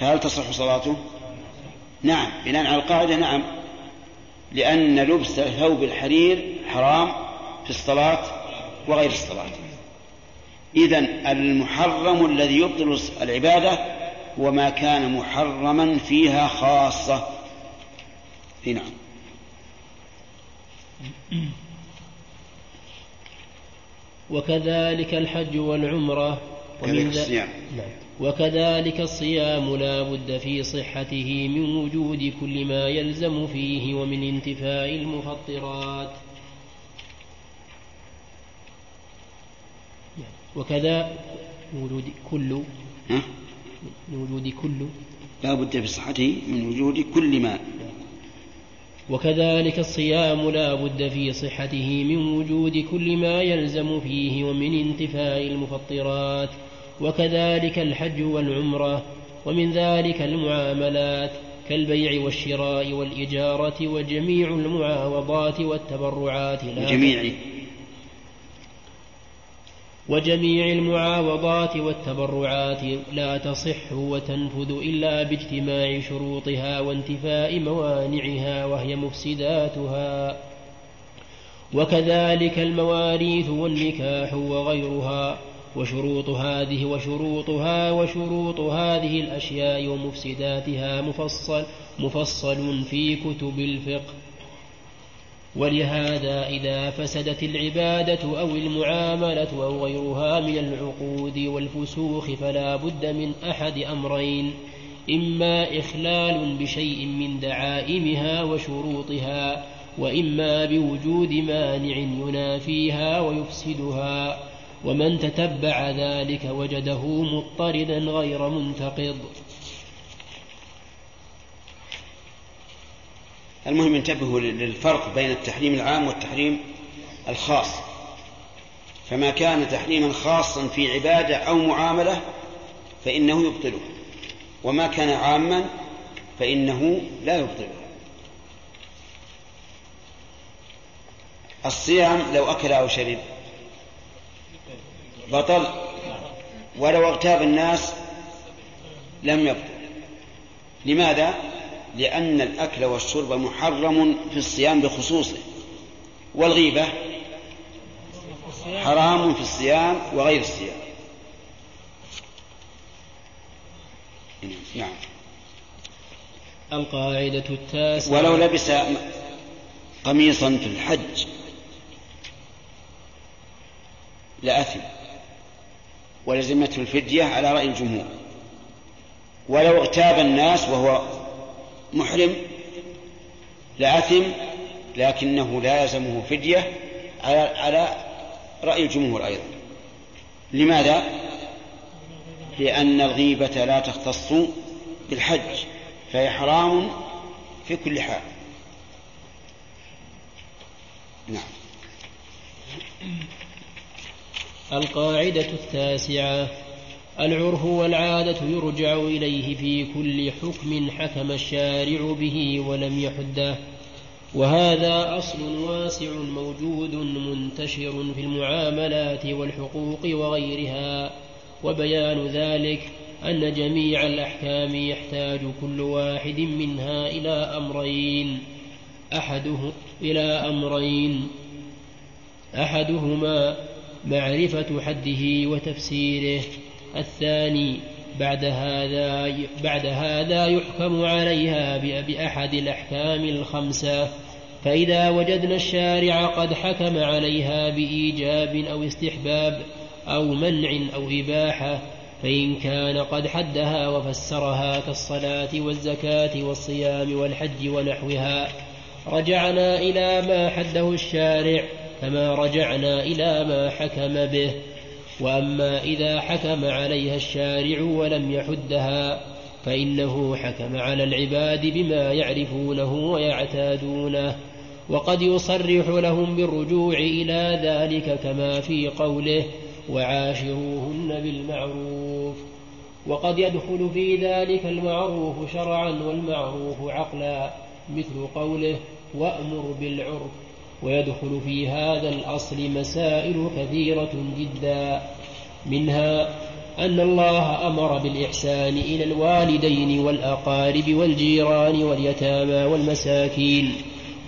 فهل تصح صلاته؟ نعم بناء على القاعدة نعم. لأن لبس ثوب الحرير حرام في الصلاة وغير الصلاة. إذا المحرم الذي يبطل العبادة هو ما كان محرما فيها خاصة. نعم. وكذلك الحج والعمرة. ومن الصيام نعم. وكذلك الصيام لا بد في صحته من وجود كل ما يلزم فيه ومن انتفاء المفطرات. وكذا وجود كل من وجود كل لا بد في صحته من وجود كل ما. وكذلك الصيام لا بد في صحته من وجود كل ما يلزم فيه ومن انتفاء المفطرات. وكذلك الحج والعمرة ومن ذلك المعاملات كالبيع والشراء والإجارة وجميع المعاوضات والتبرعات لا جميع. وجميع المعاوضات والتبرعات لا تصح وتنفذ إلا باجتماع شروطها وانتفاء موانعها وهي مفسداتها. وكذلك المواريث والنكاح وغيرها. وشروط هذه وشروطها وشروط هذه الأشياء ومفسداتها مفصل مفصل في كتب الفقه. ولهذا إذا فسدت العبادة أو المعاملة أو غيرها من العقود والفسوخ فلا بد من أحد أمرين. إما إخلال بشيء من دعائمها وشروطها وإما بوجود مانع ينافيها ويفسدها. ومن تتبع ذلك وجده مضطردا غير منتقض. المهم انتبهوا للفرق بين التحريم العام والتحريم الخاص. فما كان تحريما خاصا في عبادة أو معاملة فإنه يبطله وما كان عاما فإنه لا يبطله. الصيام لو أكل أو شرب بطل ولو اغتاب الناس لم يبطل. لماذا؟ لأن الأكل والشرب محرم في الصيام بخصوصه والغيبة حرام في الصيام وغير الصيام. نعم. القاعدة التاسعة. ولو لبس قميصا في الحج لأثم. ولزمته الفدية على رأي الجمهور. ولو اغتاب الناس وهو محرم لأثم لكنه لا يلزمه فدية على, على رأي الجمهور أيضا. لماذا؟ لأن الغيبة لا تختص بالحج فهي حرام في كل حال. نعم. القاعدة التاسعة العرف والعادة يرجع إليه في كل حكم حكم الشارع به ولم يحده. وهذا أصل واسع موجود منتشر في المعاملات والحقوق وغيرها. وبيان ذلك أن جميع الأحكام يحتاج كل واحد منها إلى أمرين. أحده إلى أمرين. أحدهما معرفة حده وتفسيره. الثاني بعد هذا بعد هذا يحكم عليها بأحد الأحكام الخمسة. فإذا وجدنا الشارع قد حكم عليها بإيجاب أو استحباب أو منع أو إباحة فإن كان قد حدها وفسرها كالصلاة والزكاة والصيام والحج ونحوها. رجعنا إلى ما حده الشارع. كما رجعنا إلى ما حكم به. وأما إذا حكم عليها الشارع ولم يحدها فإنه حكم على العباد بما يعرفونه ويعتادونه وقد يصرح لهم بالرجوع إلى ذلك كما في قوله وعاشروهن بالمعروف وقد يدخل في ذلك المعروف شرعا والمعروف عقلا مثل قوله وأمر بالعرف ويدخل في هذا الأصل مسائل كثيرة جدا منها أن الله أمر بالإحسان إلى الوالدين والأقارب والجيران واليتامى والمساكين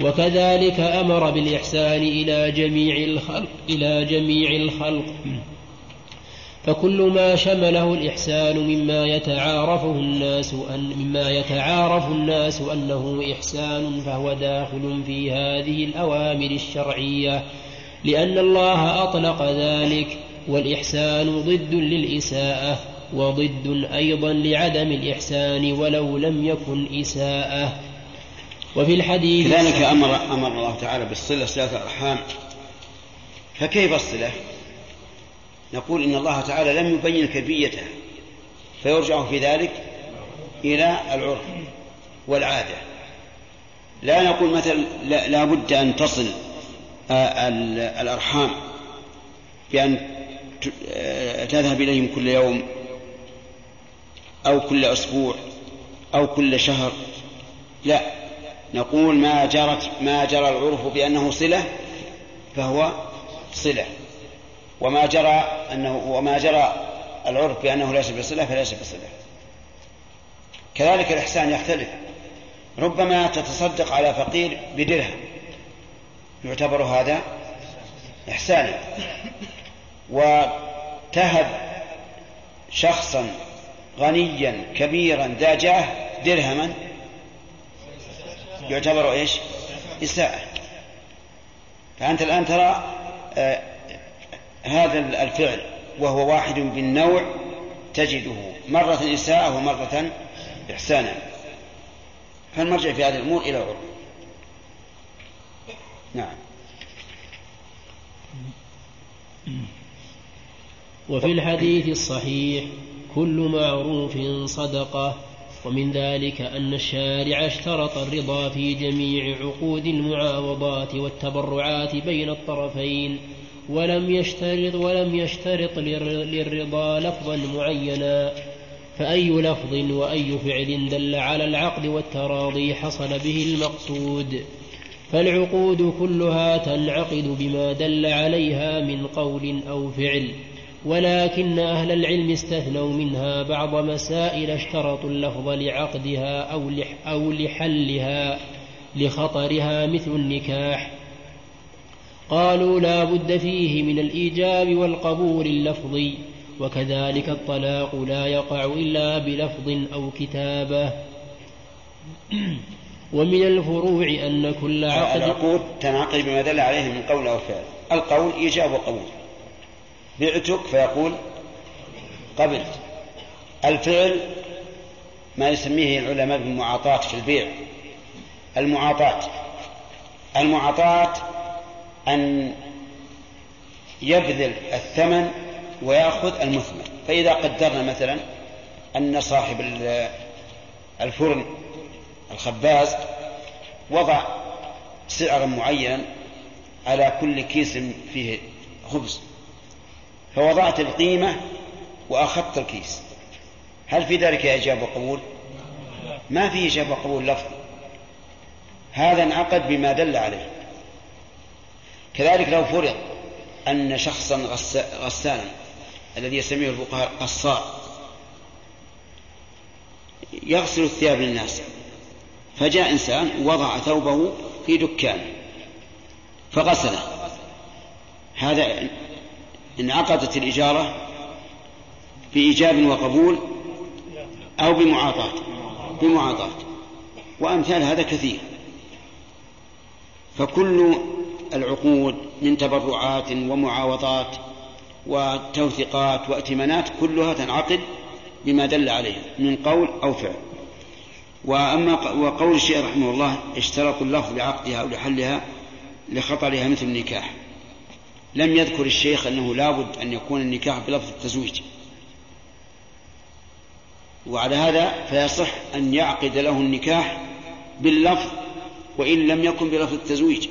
وكذلك أمر بالإحسان إلى جميع الخلق إلى جميع الخلق. فكل ما شمله الإحسان مما يتعارفه الناس أن مما يتعارف الناس أنه إحسان فهو داخل في هذه الأوامر الشرعية لأن الله أطلق ذلك والإحسان ضد للإساءة وضد أيضا لعدم الإحسان ولو لم يكن إساءة وفي الحديث كذلك أمر أمر الله تعالى بالصلة صلة الأرحام فكيف الصلة؟ نقول إن الله تعالى لم يبين كيفيتها فيرجع في ذلك إلى العرف والعادة. لا نقول مثلا لا, بد أن تصل آه، الأرحام بأن آه، تذهب إليهم كل يوم أو كل أسبوع أو كل شهر. لا نقول ما جرت ما جرى العرف بأنه صلة فهو صلة. وما جرى أنه وما جرى العرف بأنه ليس بصلة فليس بصلة. كذلك الإحسان يختلف. ربما تتصدق على فقير بدرهم. يعتبر هذا إحسانا. وتهب شخصا غنيا كبيرا ذا جاه درهما يعتبر إيش؟ إساءة. فأنت الآن ترى آه، هذا الفعل وهو واحد بالنوع تجده مرة إساءة ومرة إحسانا. فالمرجع في هذه الأمور إلى العرف نعم. وفي الحديث الصحيح كل معروف صدقة ومن ذلك أن الشارع اشترط الرضا في جميع عقود المعاوضات والتبرعات بين الطرفين. ولم يشترط ولم يشترط للرضا لفظا معينا. فأي لفظ وأي فعل دل على العقد والتراضي حصل به المقصود. فالعقود كلها تنعقد بما دل عليها من قول أو فعل. ولكن أهل العلم استثنوا منها بعض مسائل اشترطوا اللفظ لعقدها أو, لحلها لخطرها مثل النكاح. قالوا لا بد فيه من الإيجاب والقبول اللفظي وكذلك الطلاق لا يقع إلا بلفظ أو كتابة. ومن الفروع أن كل عقد العقود تنعقد بما دل عليه من قول أو فعل. القول إيجاب وقبول. بعتك فيقول قبلت. الفعل ما يسميه العلماء بالمعاطاة في البيع. المعاطاة. المعاطاة أن يبذل الثمن ويأخذ المثمر فإذا قدرنا مثلا أن صاحب الفرن الخباز وضع سعرا معينا على كل كيس فيه خبز فوضعت القيمة وأخذت الكيس. هل في ذلك إجابة وقبول؟ ما في إجابة وقبول لفظ هذا انعقد بما دل عليه. كذلك لو فرض أن شخصا غسانا الذي يسميه الفقهاء قصار يغسل الثياب للناس فجاء إنسان وضع ثوبه في دكانه فغسله. هذا انعقدت الإجارة بإيجاب وقبول أو بمعاطاة بمعاطاة وأمثال هذا كثير. فكل العقود من تبرعات ومعاوضات وتوثيقات وائتمانات كلها تنعقد بما دل عليه من قول أو فعل. وأما وقول الشيخ رحمه الله اشترطوا اللفظ لعقدها أو لحلها لخطرها مثل النكاح. لم يذكر الشيخ أنه لابد أن يكون النكاح بلفظ التزويج. وعلى هذا فيصح أن يعقد له النكاح باللفظ وإن لم يكن بلفظ التزويج.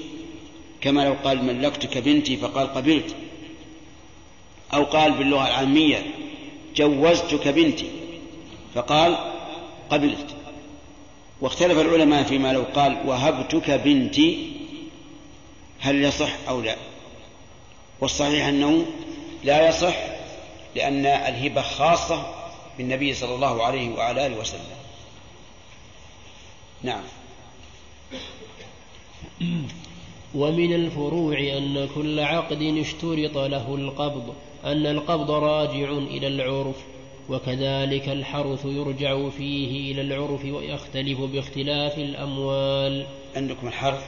كما لو قال ملكتك بنتي فقال قبلت. أو قال باللغة العامية جوزتك بنتي فقال قبلت. واختلف العلماء فيما لو قال وهبتك بنتي هل يصح أو لا. والصحيح أنه لا يصح لأن الهبة خاصة بالنبي صلى الله عليه وعلى آله وسلم. نعم. ومن الفروع أن كل عقد اشترط له القبض أن القبض راجع إلى العرف وكذلك الحرث يرجع فيه إلى العرف ويختلف باختلاف الأموال. عندكم الحرث؟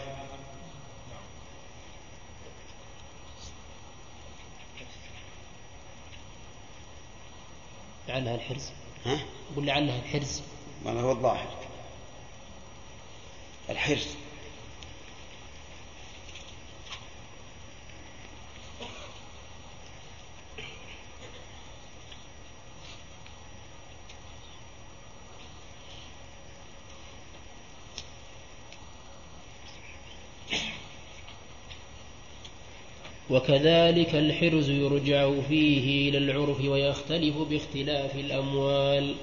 لعلها الحرز. ها؟ قل لعلها الحرز. ما هو الظاهر. الحرز. وكذلك الحرز يرجع فيه إلى العرف ويختلف باختلاف الأموال.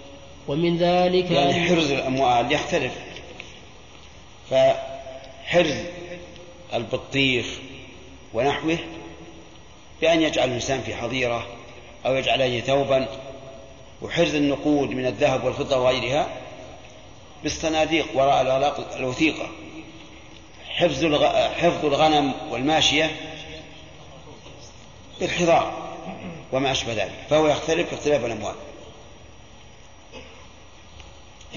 ومن ذلك يعني حرز الأموال يختلف. فحرز البطيخ ونحوه بأن يجعل الإنسان في حظيرة أو يجعل عليه ثوبا. وحرز النقود من الذهب والفضة وغيرها بالصناديق وراء الوثيقة. حفظ الغنم والماشية بالحضار وما أشبه ذلك فهو يختلف باختلاف الأموال.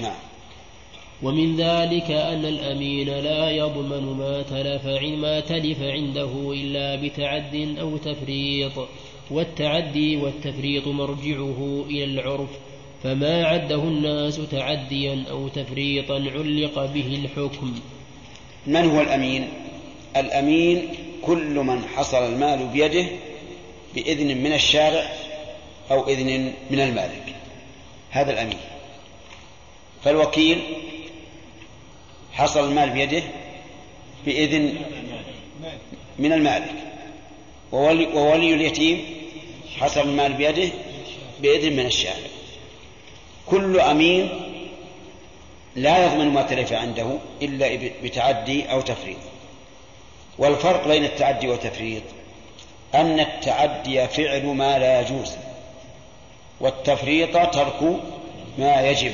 نعم. ومن ذلك أن الأمين لا يضمن ما تلف ما تلف عنده إلا بتعد أو تفريط والتعدي والتفريط مرجعه إلى العرف فما عده الناس تعديا أو تفريطا علق به الحكم. من هو الأمين؟ الأمين كل من حصل المال بيده بإذن من الشارع أو إذن من المالك. هذا الأمين فالوكيل حصل المال بيده بإذن من المالك. وولي, وولي اليتيم حصل المال بيده بإذن من الشارع. كل أمين لا يضمن ما تلف عنده إلا بتعدي أو تفريط. والفرق بين التعدي والتفريط أن التعدي فعل ما لا يجوز والتفريط ترك ما يجب.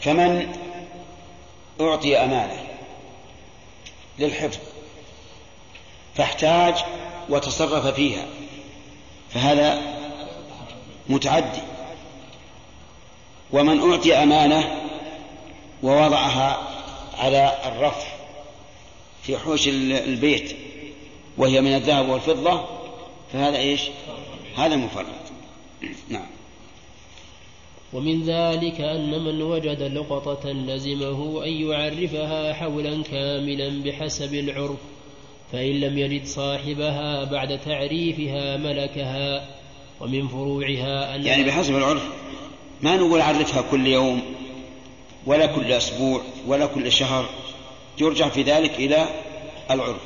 فمن أعطي أمانة للحفظ فاحتاج وتصرف فيها فهذا متعدي. ومن أعطي أمانة ووضعها على الرف في حوش البيت وهي من الذهب والفضة فهذا إيش؟ هذا مفرط نعم. ومن ذلك أن من وجد لقطة لزمه أن يعرفها حولا كاملا بحسب العرف فإن لم يجد صاحبها بعد تعريفها ملكها ومن فروعها أن يعني بحسب العرف ما نقول عرفها كل يوم ولا كل أسبوع ولا كل شهر. يرجع في ذلك إلى العرف.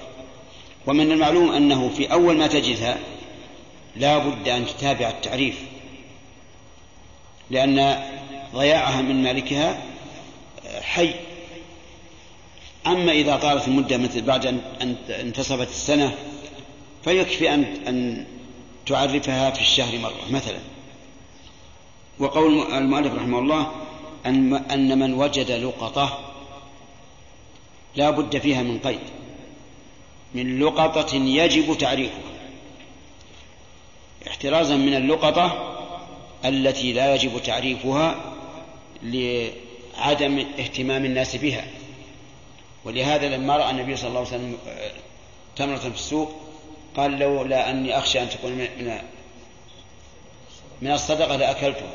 ومن المعلوم أنه في أول ما تجدها لا بد أن تتابع التعريف لأن ضياعها من مالكها حي. أما إذا طالت المدة مثل بعد أن انتصفت السنة فيكفي أن أن تعرفها في الشهر مرة مثلا. وقول المؤلف رحمه الله أن من وجد لقطة لا بد فيها من قيد من لقطة يجب تعريفها. احترازا من اللقطة التي لا يجب تعريفها لعدم اهتمام الناس بها. ولهذا لما رأى النبي صلى الله عليه وسلم آه، تمرة في السوق قال لولا أني أخشى أن تكون من من الصدقة لأكلتها.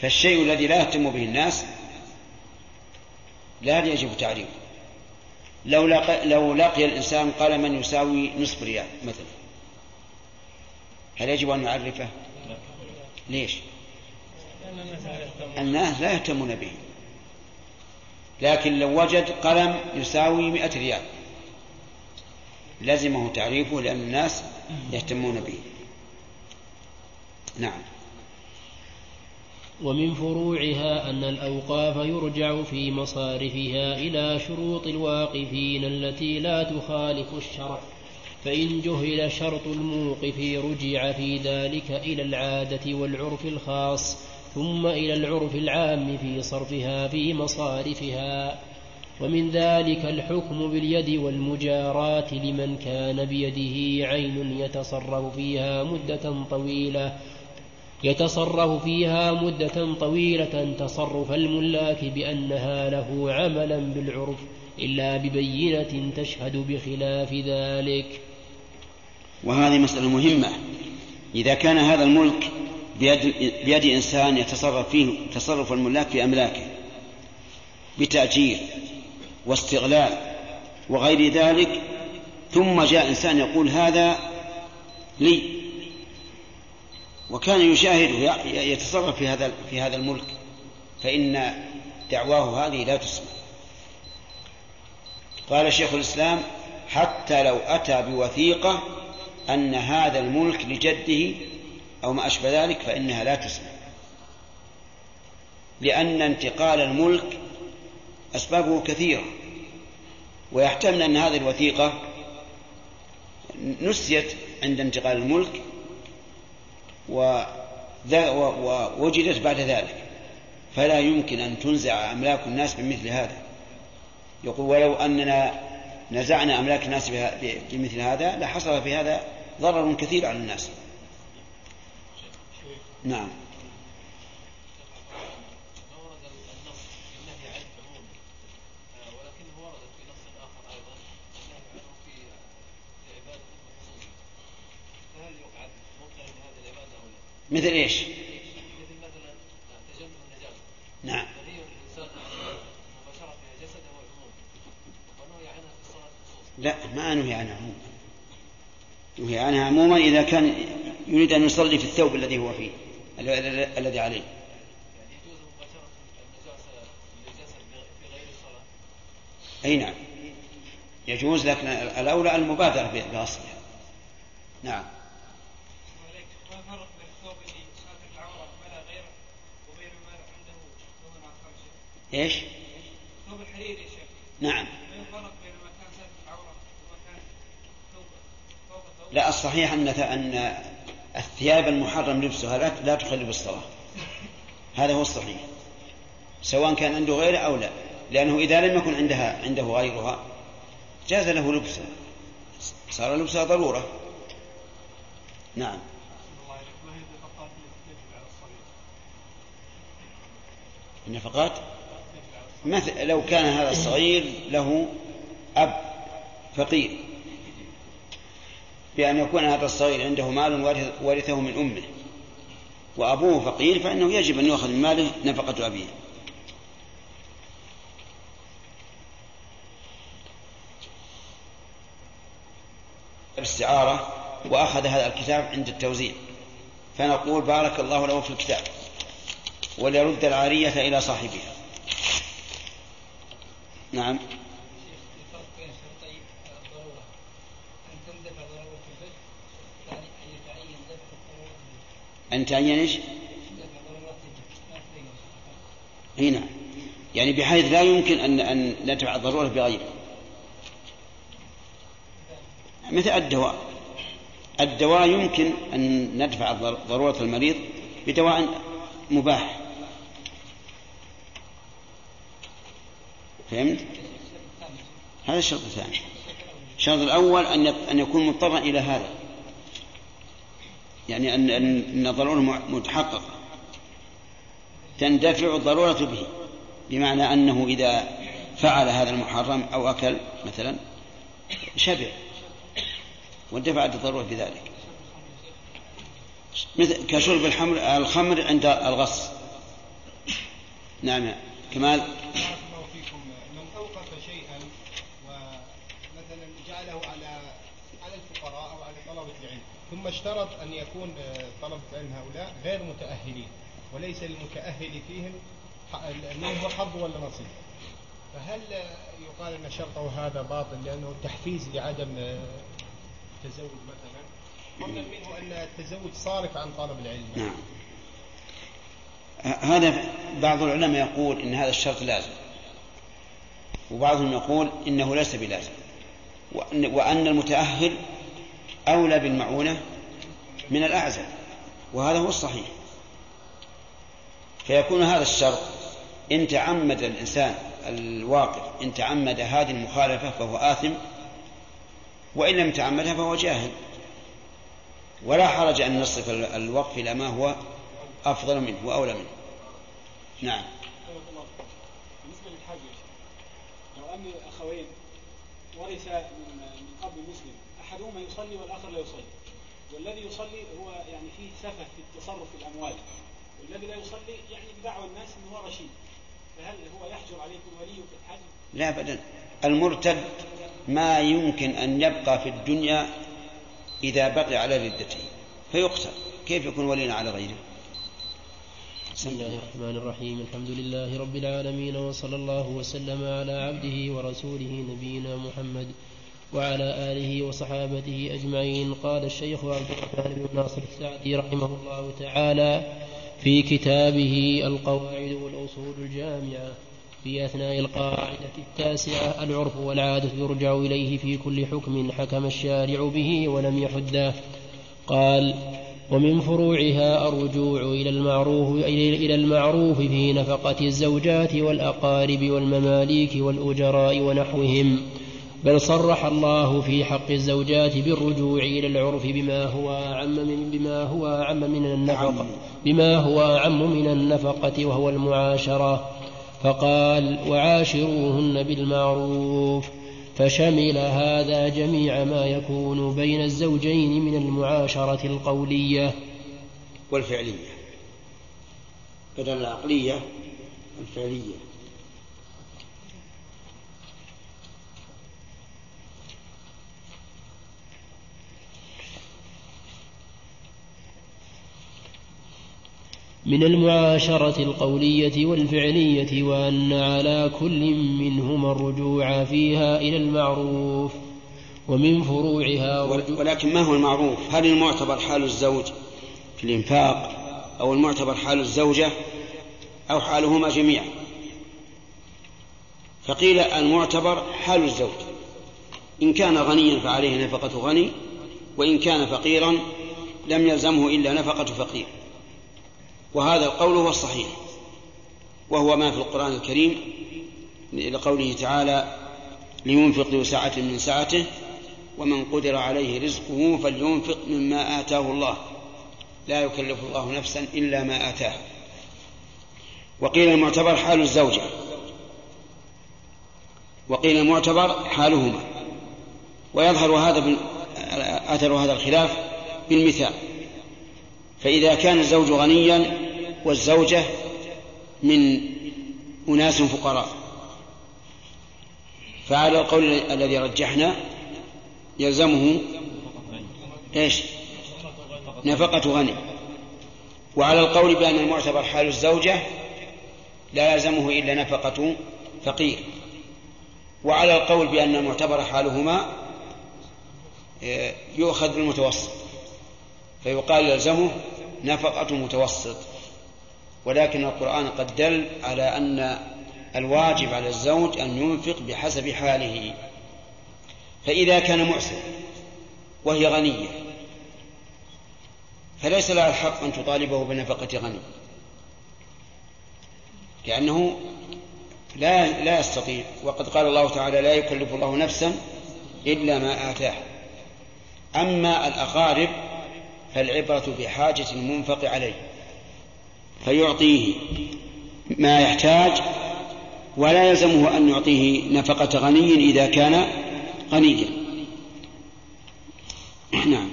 فالشيء الذي لا يهتم به الناس لا يجب تعريفه. لو لقي, لو لقي الإنسان قلما يساوي نصف ريال مثلا هل يجب أن نعرفه؟ ليش؟ الناس لا يهتمون به لكن لو وجد قلم يساوي مئة ريال لزمه تعريفه لأن الناس يهتمون به نعم ومن فروعها أن الأوقاف يرجع في مصارفها إلى شروط الواقفين التي لا تخالف الشرع فإن جهل شرط الموقف رجع في ذلك إلى العادة والعرف الخاص ثم إلى العرف العام في صرفها في مصارفها. ومن ذلك الحكم باليد والمجاراة لمن كان بيده عين يتصرف فيها مدة طويلة يتصرف فيها مدة طويلة تصرف الملاك بأنها له عملا بالعرف إلا ببينة تشهد بخلاف ذلك. وهذه مسألة مهمة. إذا كان هذا الملك بيد, بيد إنسان يتصرف فيه تصرف الملاك في أملاكه بتأجير واستغلال وغير ذلك ثم جاء إنسان يقول هذا لي وكان يشاهده يتصرف في هذا في هذا الملك فإن دعواه هذه لا تسمع. قال شيخ الإسلام حتى لو أتى بوثيقة أن هذا الملك لجده أو ما أشبه ذلك فإنها لا تسمع. لأن انتقال الملك أسبابه كثيرة ويحتمل أن هذه الوثيقة نسيت عند انتقال الملك ووجدت بعد ذلك. فلا يمكن أن تنزع أملاك الناس بمثل هذا. يقول ولو أننا نزعنا أملاك الناس بمثل هذا لحصل في هذا ضرر كثير على الناس. نعم. مثل إيش؟ نعم. لا ما نهي عنها عموما. نهي عنها عموما إذا كان يريد أن يصلي في الثوب الذي هو فيه الذي عليه. أي نعم. يجوز لكن الأولى المبادرة بغسلها. نعم. إيش؟ ثوب الحرير يا شيخ. نعم. لا الصحيح أن أن الثياب المحرم لبسها لا لا تخل بالصلاة. هذا هو الصحيح. سواء كان عنده غيره أو لا. لأنه إذا لم يكن عندها عنده غيرها جاز له لبسها صار لبسها ضرورة. نعم. النفقات؟ مثل لو كان هذا الصغير له أب فقير بأن يكون هذا الصغير عنده مال ورثه من أمه وأبوه فقير فإنه يجب أن يؤخذ من ماله نفقة أبيه. الاستعارة وأخذ هذا الكتاب عند التوزيع فنقول بارك الله له في الكتاب وليرد العارية إلى صاحبها. نعم. أن تعين إيش؟ نعم يعني بحيث لا يمكن أن أن ندفع الضرورة بغيره مثل الدواء. الدواء يمكن أن ندفع ضرورة المريض بدواء مباح. فهمت؟ هذا الشرط الثاني. الشرط الأول أن أن يكون مضطرا إلى هذا. يعني أن أن الضرورة متحققة. تندفع الضرورة به. بمعنى أنه إذا فعل هذا المحرم أو أكل مثلا شبع. واندفعت الضرورة بذلك. مثل كشرب الحمر الخمر عند الغص. نعم كمال. ثم اشترط أن يكون طلبة العلم هؤلاء غير متأهلين وليس للمتأهل فيهم منه حظ ولا نصيب. فهل يقال أن شرطه هذا باطل لأنه تحفيز لعدم التزوج مثلا؟ ظنا منه أن التزوج صارف عن طلب العلم. نعم. هذا بعض العلماء يقول إن هذا الشرط لازم. وبعضهم يقول إنه ليس بلازم. وأن, وأن المتأهل أولى بالمعونة من الأعزل وهذا هو الصحيح. فيكون هذا الشرط إن تعمد الإنسان الواقف إن تعمد هذه المخالفة فهو آثم وإن لم يتعمدها فهو جاهل. ولا حرج أن نصف ال- الوقف إلى ما هو أفضل منه وأولى منه. نعم. بالنسبة شيخ لو أن أخوين ورث من من قبل مسلم أحدهما يصلي والآخر لا يصلي. والذي يصلي هو يعني فيه سفه في التصرف في الأموال. والذي لا يصلي يعني بدعوى الناس أنه هو رشيد. فهل هو يحجر عليكم ولي في الحج؟ لا أبدا. المرتد ما يمكن أن يبقى في الدنيا إذا بقي على ردته. فيقتل. كيف يكون وليا على غيره؟ بسم الله الرحمن الرحيم. الحمد لله رب العالمين وصلى الله وسلم على عبده ورسوله نبينا محمد وعلى آله وصحابته أجمعين. قال الشيخ عبد الرحمن بن ناصر السعدي رحمه الله تعالى في كتابه القواعد والأصول الجامعة في أثناء القاعدة التاسعة العرف والعادة يرجع إليه في كل حكم حكم الشارع به ولم يحده. قال ومن فروعها الرجوع إلى المعروف إلى المعروف في نفقة الزوجات والأقارب والمماليك والأجراء ونحوهم. بل صرح الله في حق الزوجات بالرجوع إلى العرف بما هو أعم من بما هو أعم من النفقة. بما هو أعم من النفقة وهو المعاشرة. فقال وعاشروهن بالمعروف. فشمل هذا جميع ما يكون بين الزوجين من المعاشرة القولية. والفعلية. بدل العقلية الفعلية. من المعاشرة القولية والفعلية وأن على كل منهما الرجوع فيها إلى المعروف ومن فروعها ولكن ما هو المعروف؟ هل المعتبر حال الزوج في الإنفاق أو المعتبر حال الزوجة أو حالهما جميعا؟ فقيل المعتبر حال الزوج. إن كان غنيا فعليه نفقة غني وإن كان فقيرا لم يلزمه إلا نفقة فقير. وهذا القول هو الصحيح. وهو ما في القرآن الكريم لقوله تعالى لينفق ذو سعة من سعته ومن قدر عليه رزقه فلينفق مما آتاه الله. لا يكلف الله نفسا إلا ما آتاها. وقيل المعتبر حال الزوجة. وقيل المعتبر حالهما. ويظهر هذا. أثر هذا الخلاف بالمثال. فإذا كان الزوج غنيا والزوجة من أناس فقراء. فعلى القول الذي رجحنا يلزمه إيش؟ نفقة غني. وعلى القول بأن المعتبر حال الزوجة لا يلزمه إلا نفقة فقير. وعلى القول بأن المعتبر حالهما يؤخذ بالمتوسط. فيقال يلزمه نفقة متوسط. ولكن القرآن قد دل على أن الواجب على الزوج أن ينفق بحسب حاله. فإذا كان معسر وهي غنية فليس لها الحق أن تطالبه بنفقة غني لأنه لا لا يستطيع. وقد قال الله تعالى لا يكلف الله نفسا إلا ما آتاه أما الأقارب فالعبرة بحاجة المنفق عليه. فيعطيه ما يحتاج ولا يلزمه أن يعطيه نفقة غني إذا كان غنيا. نعم.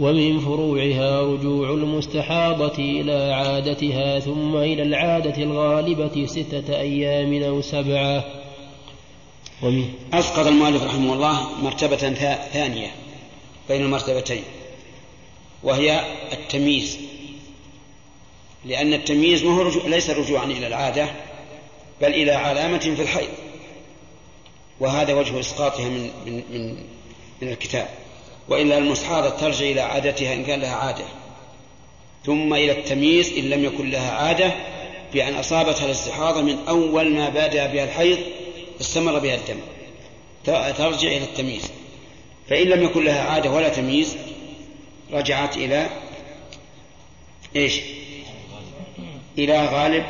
ومن فروعها رجوع المستحاضة إلى عادتها ثم إلى العادة الغالبة ستة أيام أو سبعة. ومن أسقط المؤلف رحمه الله مرتبة ثانية بين المرتبتين وهي التمييز. لأن التمييز ما هو رجوع ليس رجوعا إلى العادة بل إلى علامة في الحيض. وهذا وجه إسقاطها من من من, من الكتاب. وإلا المستحاضة ترجع إلى عادتها إن كان لها عادة. ثم إلى التمييز إن لم يكن لها عادة بأن أصابتها الاستحاضة من أول ما بدأ بها الحيض استمر بها الدم. ترجع إلى التمييز. فإن لم يكن لها عادة ولا تمييز رجعت إلى إيش؟ إلى غالب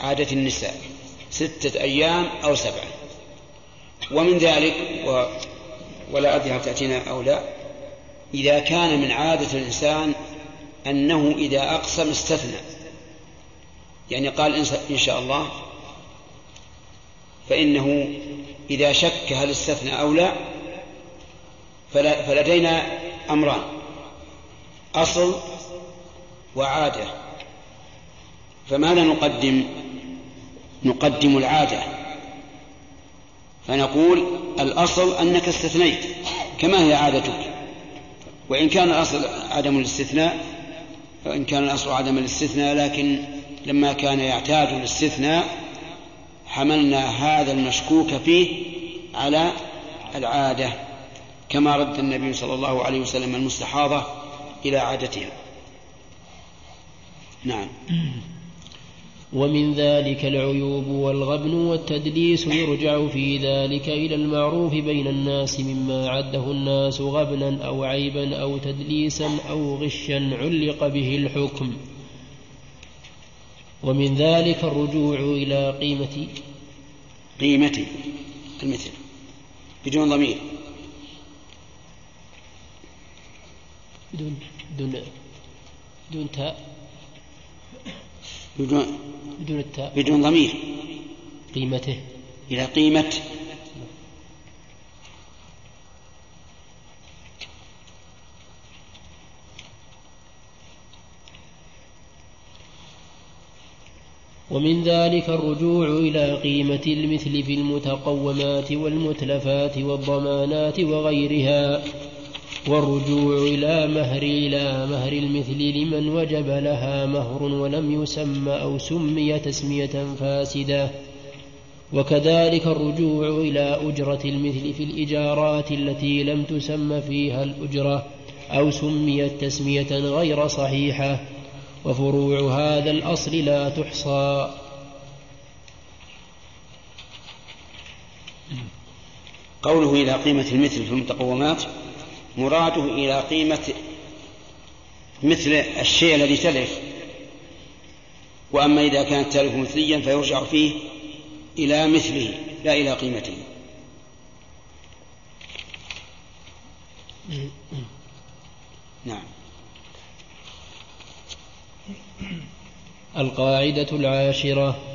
عادة النساء ستة أيام أو سبعة. ومن ذلك و ولا أدري هل تأتينا أو لا إذا كان من عادة الإنسان أنه إذا أقسم استثنى. يعني قال إن شاء الله فإنه إذا شك هل استثنى أو لا فلدينا أمران أصل وعادة. فماذا نقدم؟ نقدم العادة. فنقول الأصل أنك استثنيت كما هي عادتك. وإن كان الأصل عدم الاستثناء وإن كان الأصل عدم الاستثناء لكن لما كان يعتاد الاستثناء حملنا هذا المشكوك فيه على العادة كما رد النبي صلى الله عليه وسلم المستحاضة إلى عادتها. نعم. ومن ذلك العيوب والغبن والتدليس يرجع في ذلك إلى المعروف بين الناس مما عده الناس غبنا أو عيبا أو تدليسا أو غشا علق به الحكم. ومن ذلك الرجوع إلى قيمة قيمة المثل بدون ضمير. بدون بدون بدون تاء. بدون بدون التاء. بدون ضمير. قيمته. إلى قيمة. ومن ذلك الرجوع إلى قيمة المثل في المتقومات والمتلفات والضمانات وغيرها. والرجوع إلى مهر إلى مهر المثل لمن وجب لها مهر ولم يسم أو سمي تسمية فاسدة. وكذلك الرجوع إلى أجرة المثل في الإجارات التي لم تسم فيها الأجرة أو سميت تسمية غير صحيحة. وفروع هذا الأصل لا تحصى. قوله إلى قيمة المثل في المتقومات مراده إلى قيمة مثل الشيء الذي تلف. وأما إذا كان التالف مثليا فيرجع فيه إلى مثله لا إلى قيمته. نعم. القاعدة العاشرة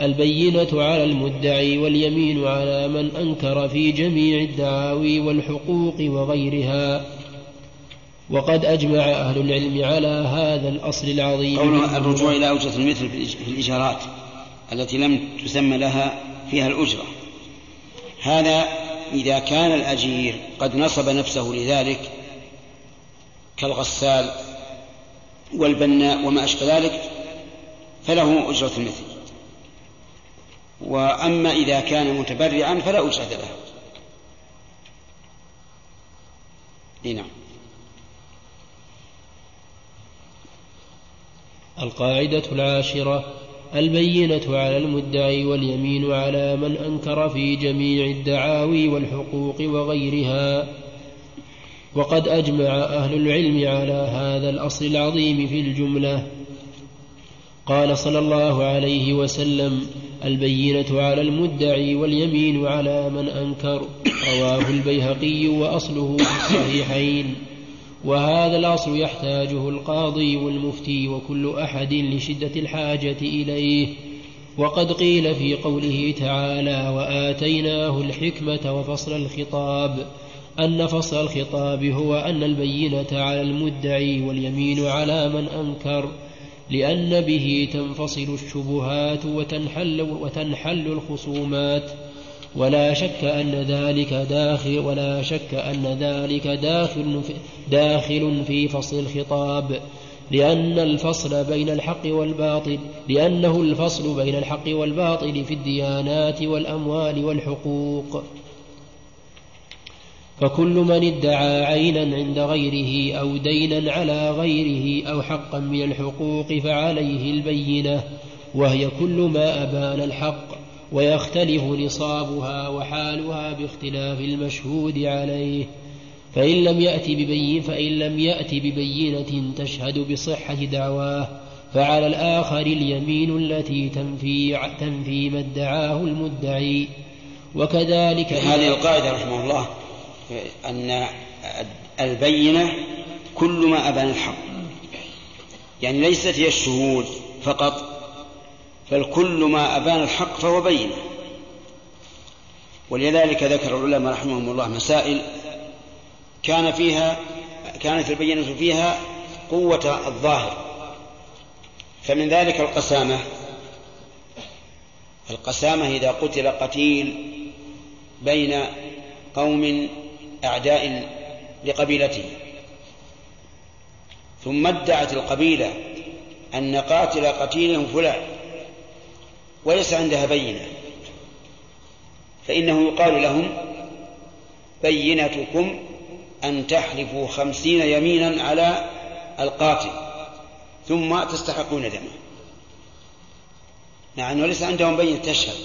البينة على المدعي واليمين على من أنكر في جميع الدعاوي والحقوق وغيرها. وقد أجمع أهل العلم على هذا الأصل العظيم. قول الرجوع إلى أجرة المثل في الإجارات التي لم تسمى لها فيها الأجرة. هذا إذا كان الأجير قد نصب نفسه لذلك كالغسال والبناء وما أشبه ذلك فله أجرة المثل وأما إذا كان متبرعا فلا أجرة له. نعم. القاعدة العاشرة البينة على المدعي واليمين على من أنكر في جميع الدعاوي والحقوق وغيرها. وقد أجمع أهل العلم على هذا الأصل العظيم في الجملة. قال صلى الله عليه وسلم البينة على المدعي واليمين على من أنكر. رواه البيهقي وأصله في الصحيحين. وهذا الأصل يحتاجه القاضي والمفتي وكل أحد لشدة الحاجة إليه. وقد قيل في قوله تعالى وآتيناه الحكمة وفصل الخطاب أن فصل الخطاب هو أن البينة على المدعي واليمين على من أنكر. لأن به تنفصل الشبهات وتنحل, وتنحل الخصومات. ولا شك أن ذلك داخل ولا شك أن ذلك داخل في, داخل في فصل الخطاب. لأن الفصل بين الحق والباطل لأنه الفصل بين الحق والباطل في الديانات والأموال والحقوق. فكل من ادعى عينا عند غيره أو دينا على غيره أو حقا من الحقوق فعليه البينة وهي كل ما أبان الحق ويختلف نصابها وحالها باختلاف المشهود عليه. فإن لم يأت ببين فإن لم يأت ببينة تشهد بصحة دعواه فعلى الآخر اليمين التي تنفي تنفي ما ادعاه المدعي. وكذلك هذه القاعدة رحمه الله أن البينة كل ما أبان الحق. يعني ليست هي الشهود فقط بل ما أبان الحق فهو بينة. ولذلك ذكر العلماء رحمهم الله مسائل كان فيها كانت البينة فيها قوة الظاهر. فمن ذلك القسامة القسامة إذا قتل قتيل بين قوم أعداء لقبيلته. ثم ادعت القبيلة أن قاتل قتيلهم فلان وليس عندها بينة. فإنه يقال لهم بينتكم أن تحلفوا خمسين يمينا على القاتل ثم تستحقون دمه. مع أنه ليس عندهم بينة تشهد.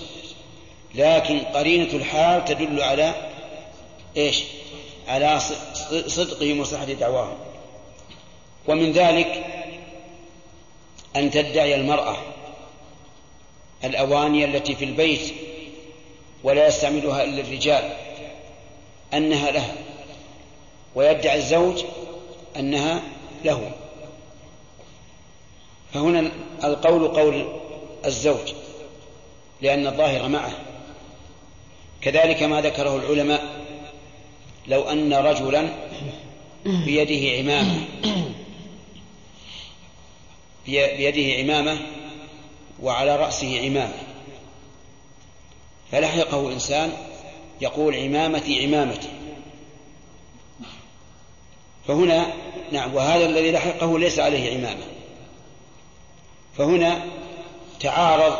لكن قرينة الحال تدل على إيش؟ على صدقهم وصحة دعواهم. ومن ذلك أن تدعي المرأة الأواني التي في البيت ولا يستعملها إلا الرجال أنها لها ويدعي الزوج أنها له. فهنا القول قول الزوج لأن الظاهر معه. كذلك ما ذكره العلماء لو أن رجلا بيده عمامة. بيده عمامة وعلى رأسه عمامة. فلحقه إنسان يقول عمامتي عمامتي. فهنا نعم وهذا الذي لحقه ليس عليه عمامة. فهنا تعارض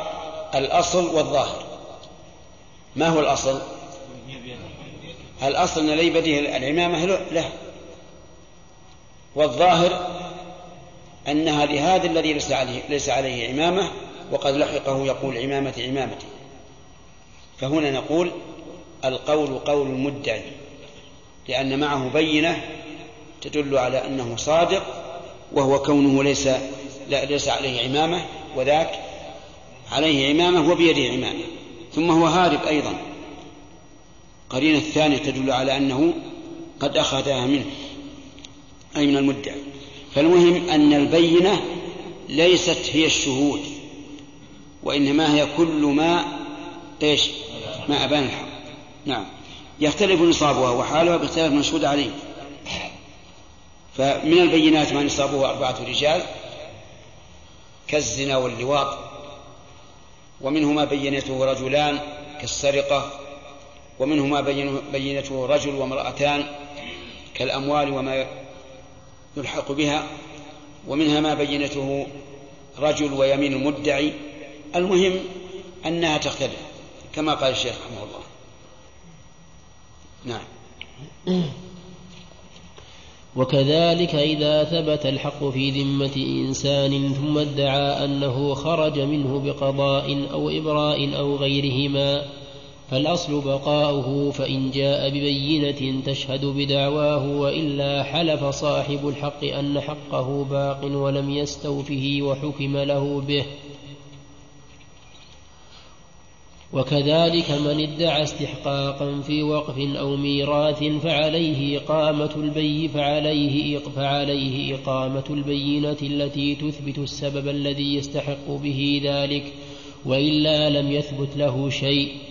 الأصل والظاهر. ما هو الأصل؟ الأصل أن لي بده العمامة؟ له والظاهر أنها لهذا الذي ليس عليه, ليس عليه عمامة وقد لحقه يقول عمامتي عمامتي. فهنا نقول القول قول المدعي لأن معه بينة تدل على أنه صادق وهو كونه ليس لا ليس عليه عمامة وذاك عليه عمامة وبيده عمامة. ثم هو هارب أيضا. قرينة الثانية تدل على أنه قد أخذها منه أي من المدعي فالمهم أن البينة ليست هي الشهود وإنما هي كل ما إيش؟ ما أبان الحق. نعم. يختلف نصابها وحالها باختلاف المشهود عليه. فمن البينات ما نصابه أربعة رجال كالزنا واللواط ومنه ما بينته رجلان كالسرقة ومنه ما بينته رجل وامرأتان كالأموال وما يلحق بها ومنها ما بينته رجل ويمين المدعي. المهم أنها تختلف كما قال الشيخ رحمه الله. نعم. وكذلك إذا ثبت الحق في ذمة إنسان ثم ادعى أنه خرج منه بقضاء أو إبراء أو غيرهما فالأصل بقاؤه فإن جاء ببينة تشهد بدعواه وإلا حلف صاحب الحق أن حقه باق ولم يستوفه وحكم له به. وكذلك من ادعى استحقاقا في وقف أو ميراث فعليه إقامة البي فعليه فعليه إقامة البينة التي تثبت السبب الذي يستحق به ذلك وإلا لم يثبت له شيء.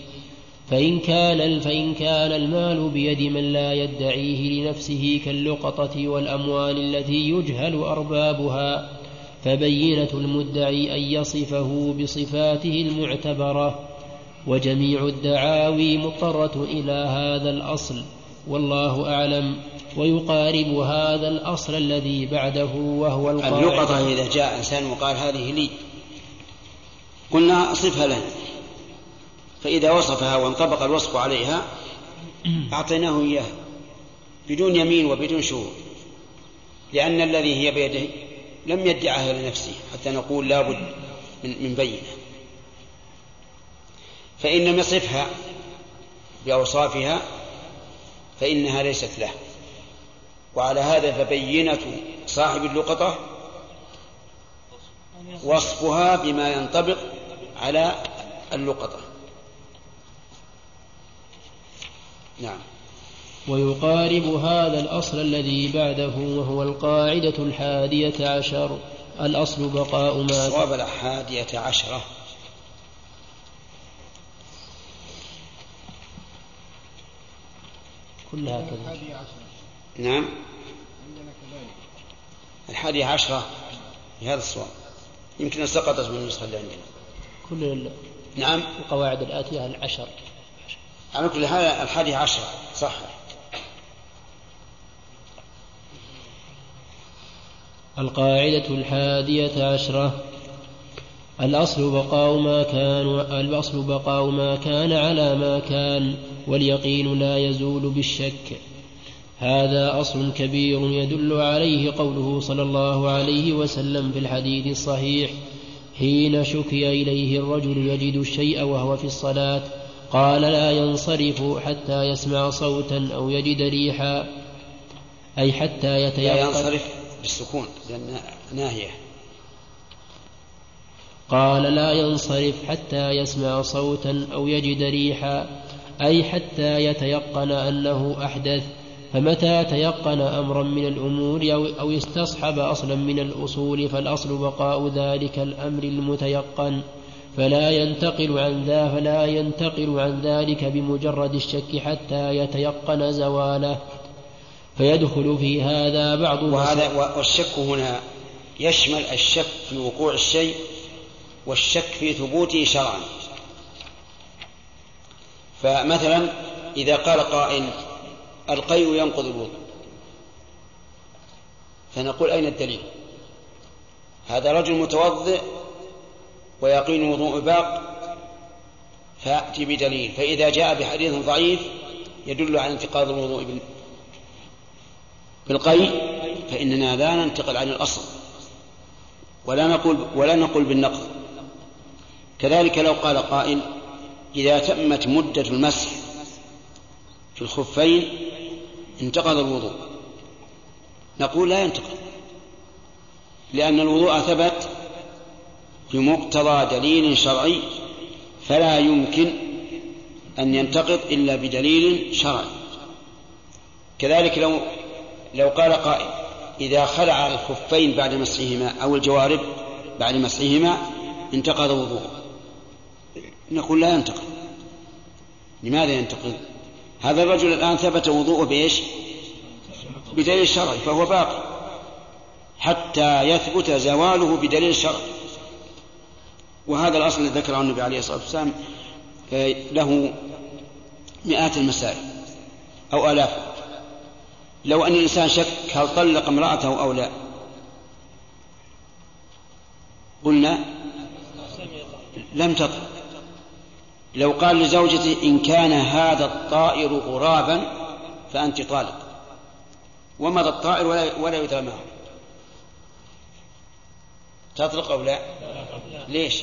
فإن كان فإن كان المال بيد من لا يدعيه لنفسه كاللقطة والأموال التي يجهل أربابها فبينة المدعي أن يصفه بصفاته المعتبرة وجميع الدعاوي مضطرة إلى هذا الأصل والله أعلم ويقارب هذا الأصل الذي بعده وهو القاعدة. اللقطة إذا جاء إنسان وقال هذه لي قلنا أصفها له فإذا وصفها وانطبق الوصف عليها أعطيناه إياه بدون يمين وبدون شهود لأن الذي هي بيده لم يدعها لنفسه حتى نقول لابد من, من بينة. فإن لم يصفها بأوصافها فإنها ليست له. وعلى هذا فبينة صاحب اللقطة وصفها بما ينطبق على اللقطة. نعم. ويقارب هذا الأصل الذي بعده وهو القاعدة الحادية عشر. الأصل بقاء ما الصواب الحادية عشرة. كلها كذا نعم. الحادية عشرة بهذا الصواب. يمكن سقطت من النسخة اللي عندنا. كل نعم. القواعد الآتية العشر. على كل حال الحادية عشرة صح. القاعدة الحادية عشرة. الأصل بقاء ما كان الأصل بقاء ما كان على ما كان واليقين لا يزول بالشك. هذا أصل كبير يدل عليه قوله صلى الله عليه وسلم في الحديث الصحيح حين شكي إليه الرجل يجد الشيء وهو في الصلاة قال لا ينصرف حتى يسمع صوتا أو يجد ريحا أي حتى يتيقن. لا ينصرف بالسكون لأن ناهية. قال لا ينصرف حتى يسمع صوتا أو يجد ريحا أي حتى يتيقن أنه أحدث. فمتى تيقن أمرا من الأمور أو استصحب أصلا من الأصول فالأصل بقاء ذلك الأمر المتيقن. فلا ينتقل عن ذا فلا ينتقل عن ذلك بمجرد الشك حتى يتيقن زواله. فيدخل في هذا بعض وهذا والشك هنا يشمل الشك في وقوع الشيء والشك في ثبوته شرعا. فمثلا إذا قال قائل القيء ينقض الوضوء. فنقول أين الدليل؟ هذا رجل متوضئ ويقين وضوء باق فأتي بدليل. فإذا جاء بحديث ضعيف يدل على انتقاض الوضوء بالقيء فإننا لا ننتقل عن الأصل ولا نقول ولا نقول بالنقض. كذلك لو قال قائل إذا تمت مدة المسح في الخفين انتقض الوضوء. نقول لا ينتقض لأن الوضوء ثبت بمقتضى دليل شرعي فلا يمكن أن ينتقض إلا بدليل شرعي. كذلك لو لو قال قائل إذا خلع الخفين بعد مسحهما أو الجوارب بعد مسحهما انتقض وضوءه. نقول لا ينتقض. لماذا ينتقض؟ هذا الرجل الآن ثبت وضوءه بإيش؟ بدليل شرعي فهو باقي. حتى يثبت زواله بدليل شرعي. وهذا الأصل الذي ذكره النبي عليه الصلاة والسلام آه، له مئات المسائل أو آلاف. لو أن الإنسان شك هل طلق امرأته أو لا. قلنا لم تطلق. لو قال لزوجته إن كان هذا الطائر غرابا فأنت طالق. ومضى الطائر ولا, ولا يدرى معه. تطلق أو لا. ليش؟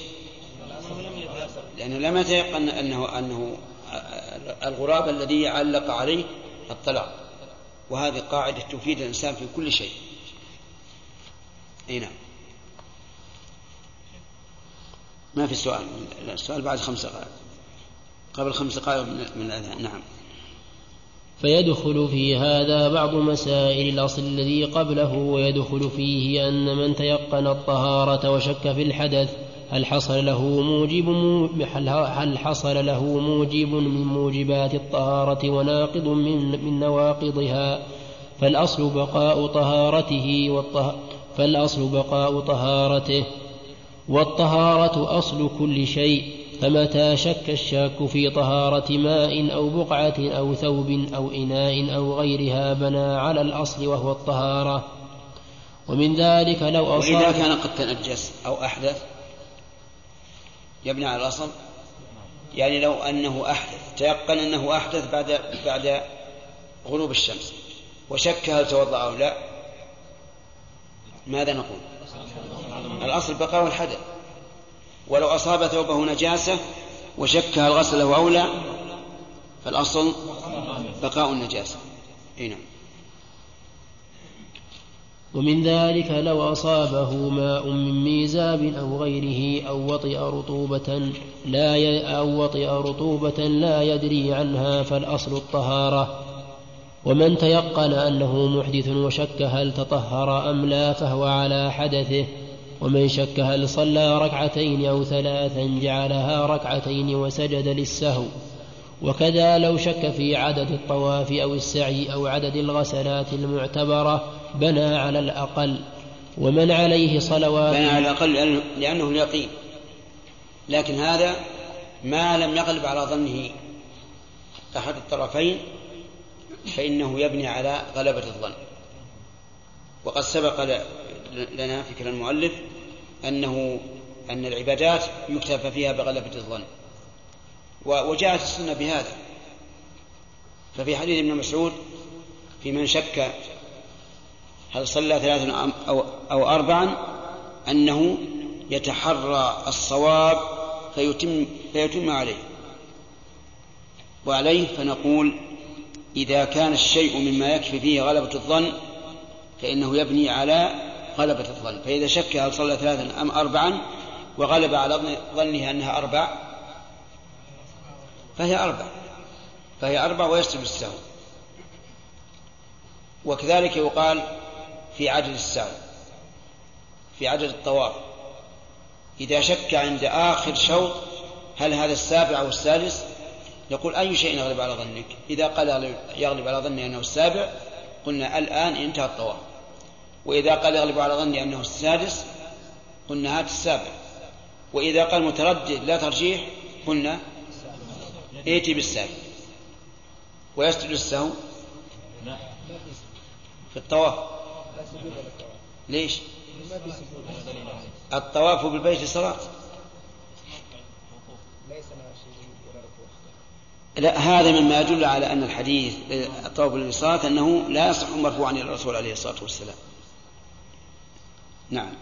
لأنه لم يتيقن أنه, أنه الغراب الذي علق عليه الطلاق. وهذه قاعدة تفيد الإنسان في كل شيء. أي نعم. ما في سؤال؟ السؤال بعد خمس دقائق. قبل خمس دقائق من الأذان. نعم. فيدخل في هذا بعض مسائل الأصل الذي قبله ويدخل فيه أن من تيقن الطهارة وشك في الحدث هل حصل له موجب هل حصل له موجب من موجبات الطهارة وناقض من من نواقضها؟ فالأصل بقاء طهارته والطه فالأصل بقاء طهارته. والطهارة أصل كل شيء فمتى شك الشاك في طهارة ماء أو بقعة أو ثوب أو إناء أو غيرها بنى على الأصل وهو الطهارة. ومن ذلك لو أصاب وإذا كان قد تنجس أو أحدث يبنى على الأصل؟ يعني لو أنه أحدث تيقن أنه أحدث بعد بعد غروب الشمس وشك هل توضأ أو لا؟ ماذا نقول؟ الأصل بقاء الحدث. ولو أصاب ثوبه نجاسة وشك هل غسله أو لا فالأصل بقاء النجاسة. أي نعم. ومن ذلك لو أصابه ماء من ميزاب أو غيره أو وطئ رطوبة لا ي... أو وطئ رطوبة لا يدري عنها فالأصل الطهارة. ومن تيقن أنه محدث وشك هل تطهر أم لا فهو على حدثه. ومن شك هل صلى ركعتين أو ثلاثا جعلها ركعتين وسجد للسهو. وكذا لو شك في عدد الطواف أو السعي أو عدد الغسلات المعتبرة بنى على الأقل ومن عليه صلوات بنى على الأقل لأنه اليقين. لكن هذا ما لم يغلب على ظنه. أحد الطرفين فإنه يبني على غلبة الظن. وقد سبق لنا في كلام المؤلف أنه أن العبادات يكتفى فيها بغلبة الظن. وجاءت السنة بهذا. ففي حديث ابن مسعود في من شك هل صلى ثلاثا أو, أو أربعا؟ أنه يتحرى الصواب فيتم, فيتم عليه. وعليه فنقول إذا كان الشيء مما يكفي فيه غلبة الظن فإنه يبني على غلبة الظن. فإذا شك هل صلى ثلاثا أم أربعا وغلب على ظنه أنها أربع فهي أربع. فهي أربع ويسجد السهو. وكذلك يقال في عدد السعي في عدد الطواف. إذا شك عند آخر شوط هل هذا السابع أو السادس؟ يقول أي شيء يغلب على ظنك. إذا قال يغلب على ظني أنه السابع قلنا الآن انتهى الطواف. وإذا قال يغلب على ظني أنه السادس قلنا هات السابع. وإذا قال متردد لا ترجيح قلنا ائتي بالسابع. ويسجد السهو في الطواف. ليش؟ الطواف بالبيت صلاة. لا هذا مما يدل على أن الحديث الطواف بالصلاة أنه لا يصح مرفوعا إلى الرسول عليه الصلاة والسلام. نعم.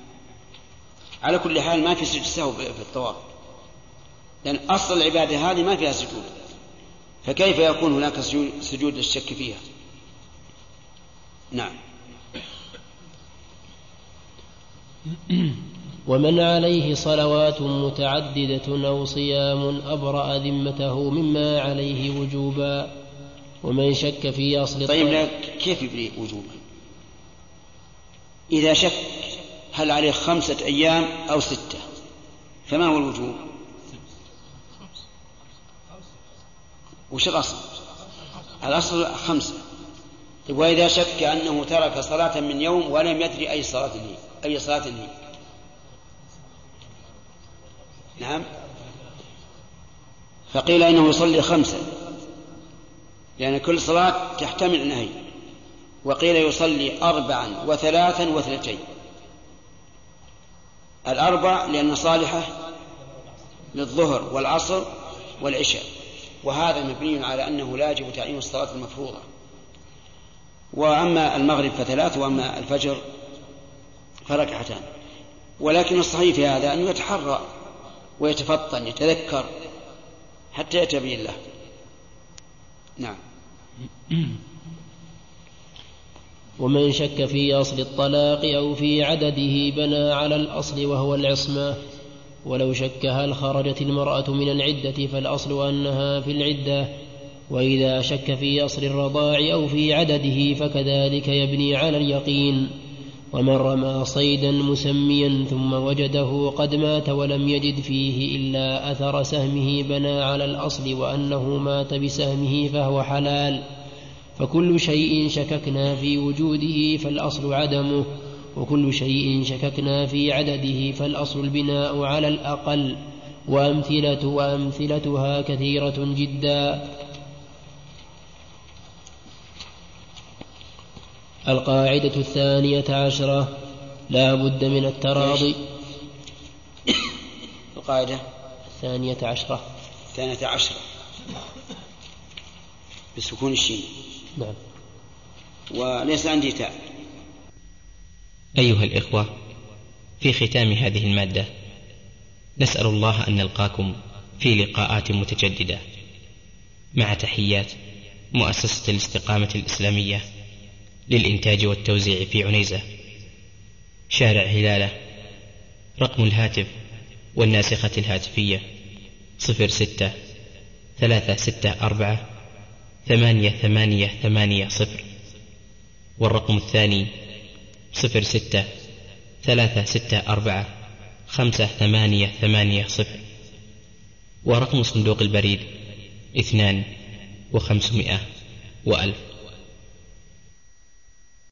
على كل حال ما في سجود سهو في الطواف. لأن أصل العبادة هذه ما فيها سجود. فكيف يكون هناك سجود للشك فيها؟ نعم. ومن عليه صلوات متعددة أو صيام أبرأ ذمته مما عليه وجوبا. ومن شك في أصل طيب كيف يبري وجوبا؟ إذا شك هل عليه خمسة أيام أو ستة؟ فما هو الوجوب؟ وش الأصل؟ الأصل خمسة. وإذا شك أنه ترك صلاة من يوم ولم يدري أي صلاة هي. أي صلاة هي نعم. فقيل إنه يصلي خمسة لأن كل صلاة تحتمل النهي وقيل يصلي أربعا وثلاثا واثنتين. الأربع لأن صالحة للظهر والعصر والعشاء وهذا مبني على أنه لا يجب تعيين الصلاة المفروضة. وأما المغرب فثلاث وأما الفجر فركعتان ولكن الصحيح في هذا أنه يتحرى ويتفطن يتذكر حتى يتبين له نعم. ومن شك في أصل الطلاق أو في عدده بنى على الأصل وهو العصمة. ولو شك هل خرجت المرأة من العدة فالأصل أنها في العدة. وإذا شك في أصل الرضاع أو في عدده فكذلك يبني على اليقين. ومن رمى صيدا مسميا ثم وجده قد مات ولم يجد فيه إلا أثر سهمه بنى على الأصل وأنه مات بسهمه فهو حلال. فكل شيء شككنا في وجوده فالأصل عدمه وكل شيء شككنا في عدده فالأصل البناء على الأقل. وأمثلة وأمثلتها كثيرة جدا. القاعدة الثانية عشرة. لا بد من التراضي. القاعدة الثانية عشرة. الثانية عشرة. بسكون الشين. نعم. وليس عندي تاء. أيها الإخوة في ختام هذه المادة نسأل الله أن نلقاكم في لقاءات متجددة. مع تحيات مؤسسة الاستقامة الإسلامية. للإنتاج والتوزيع في عنيزة. شارع هلالة. رقم الهاتف والناسخة الهاتفية صفر ستة ثلاثة ستة أربعة ثمانية ثمانية ثمانية صفر والرقم الثاني صفر ستة ثلاثة ستة أربعة خمسة ثمانية ثمانية صفر ورقم صندوق البريد اثنان وخمسمائة وألف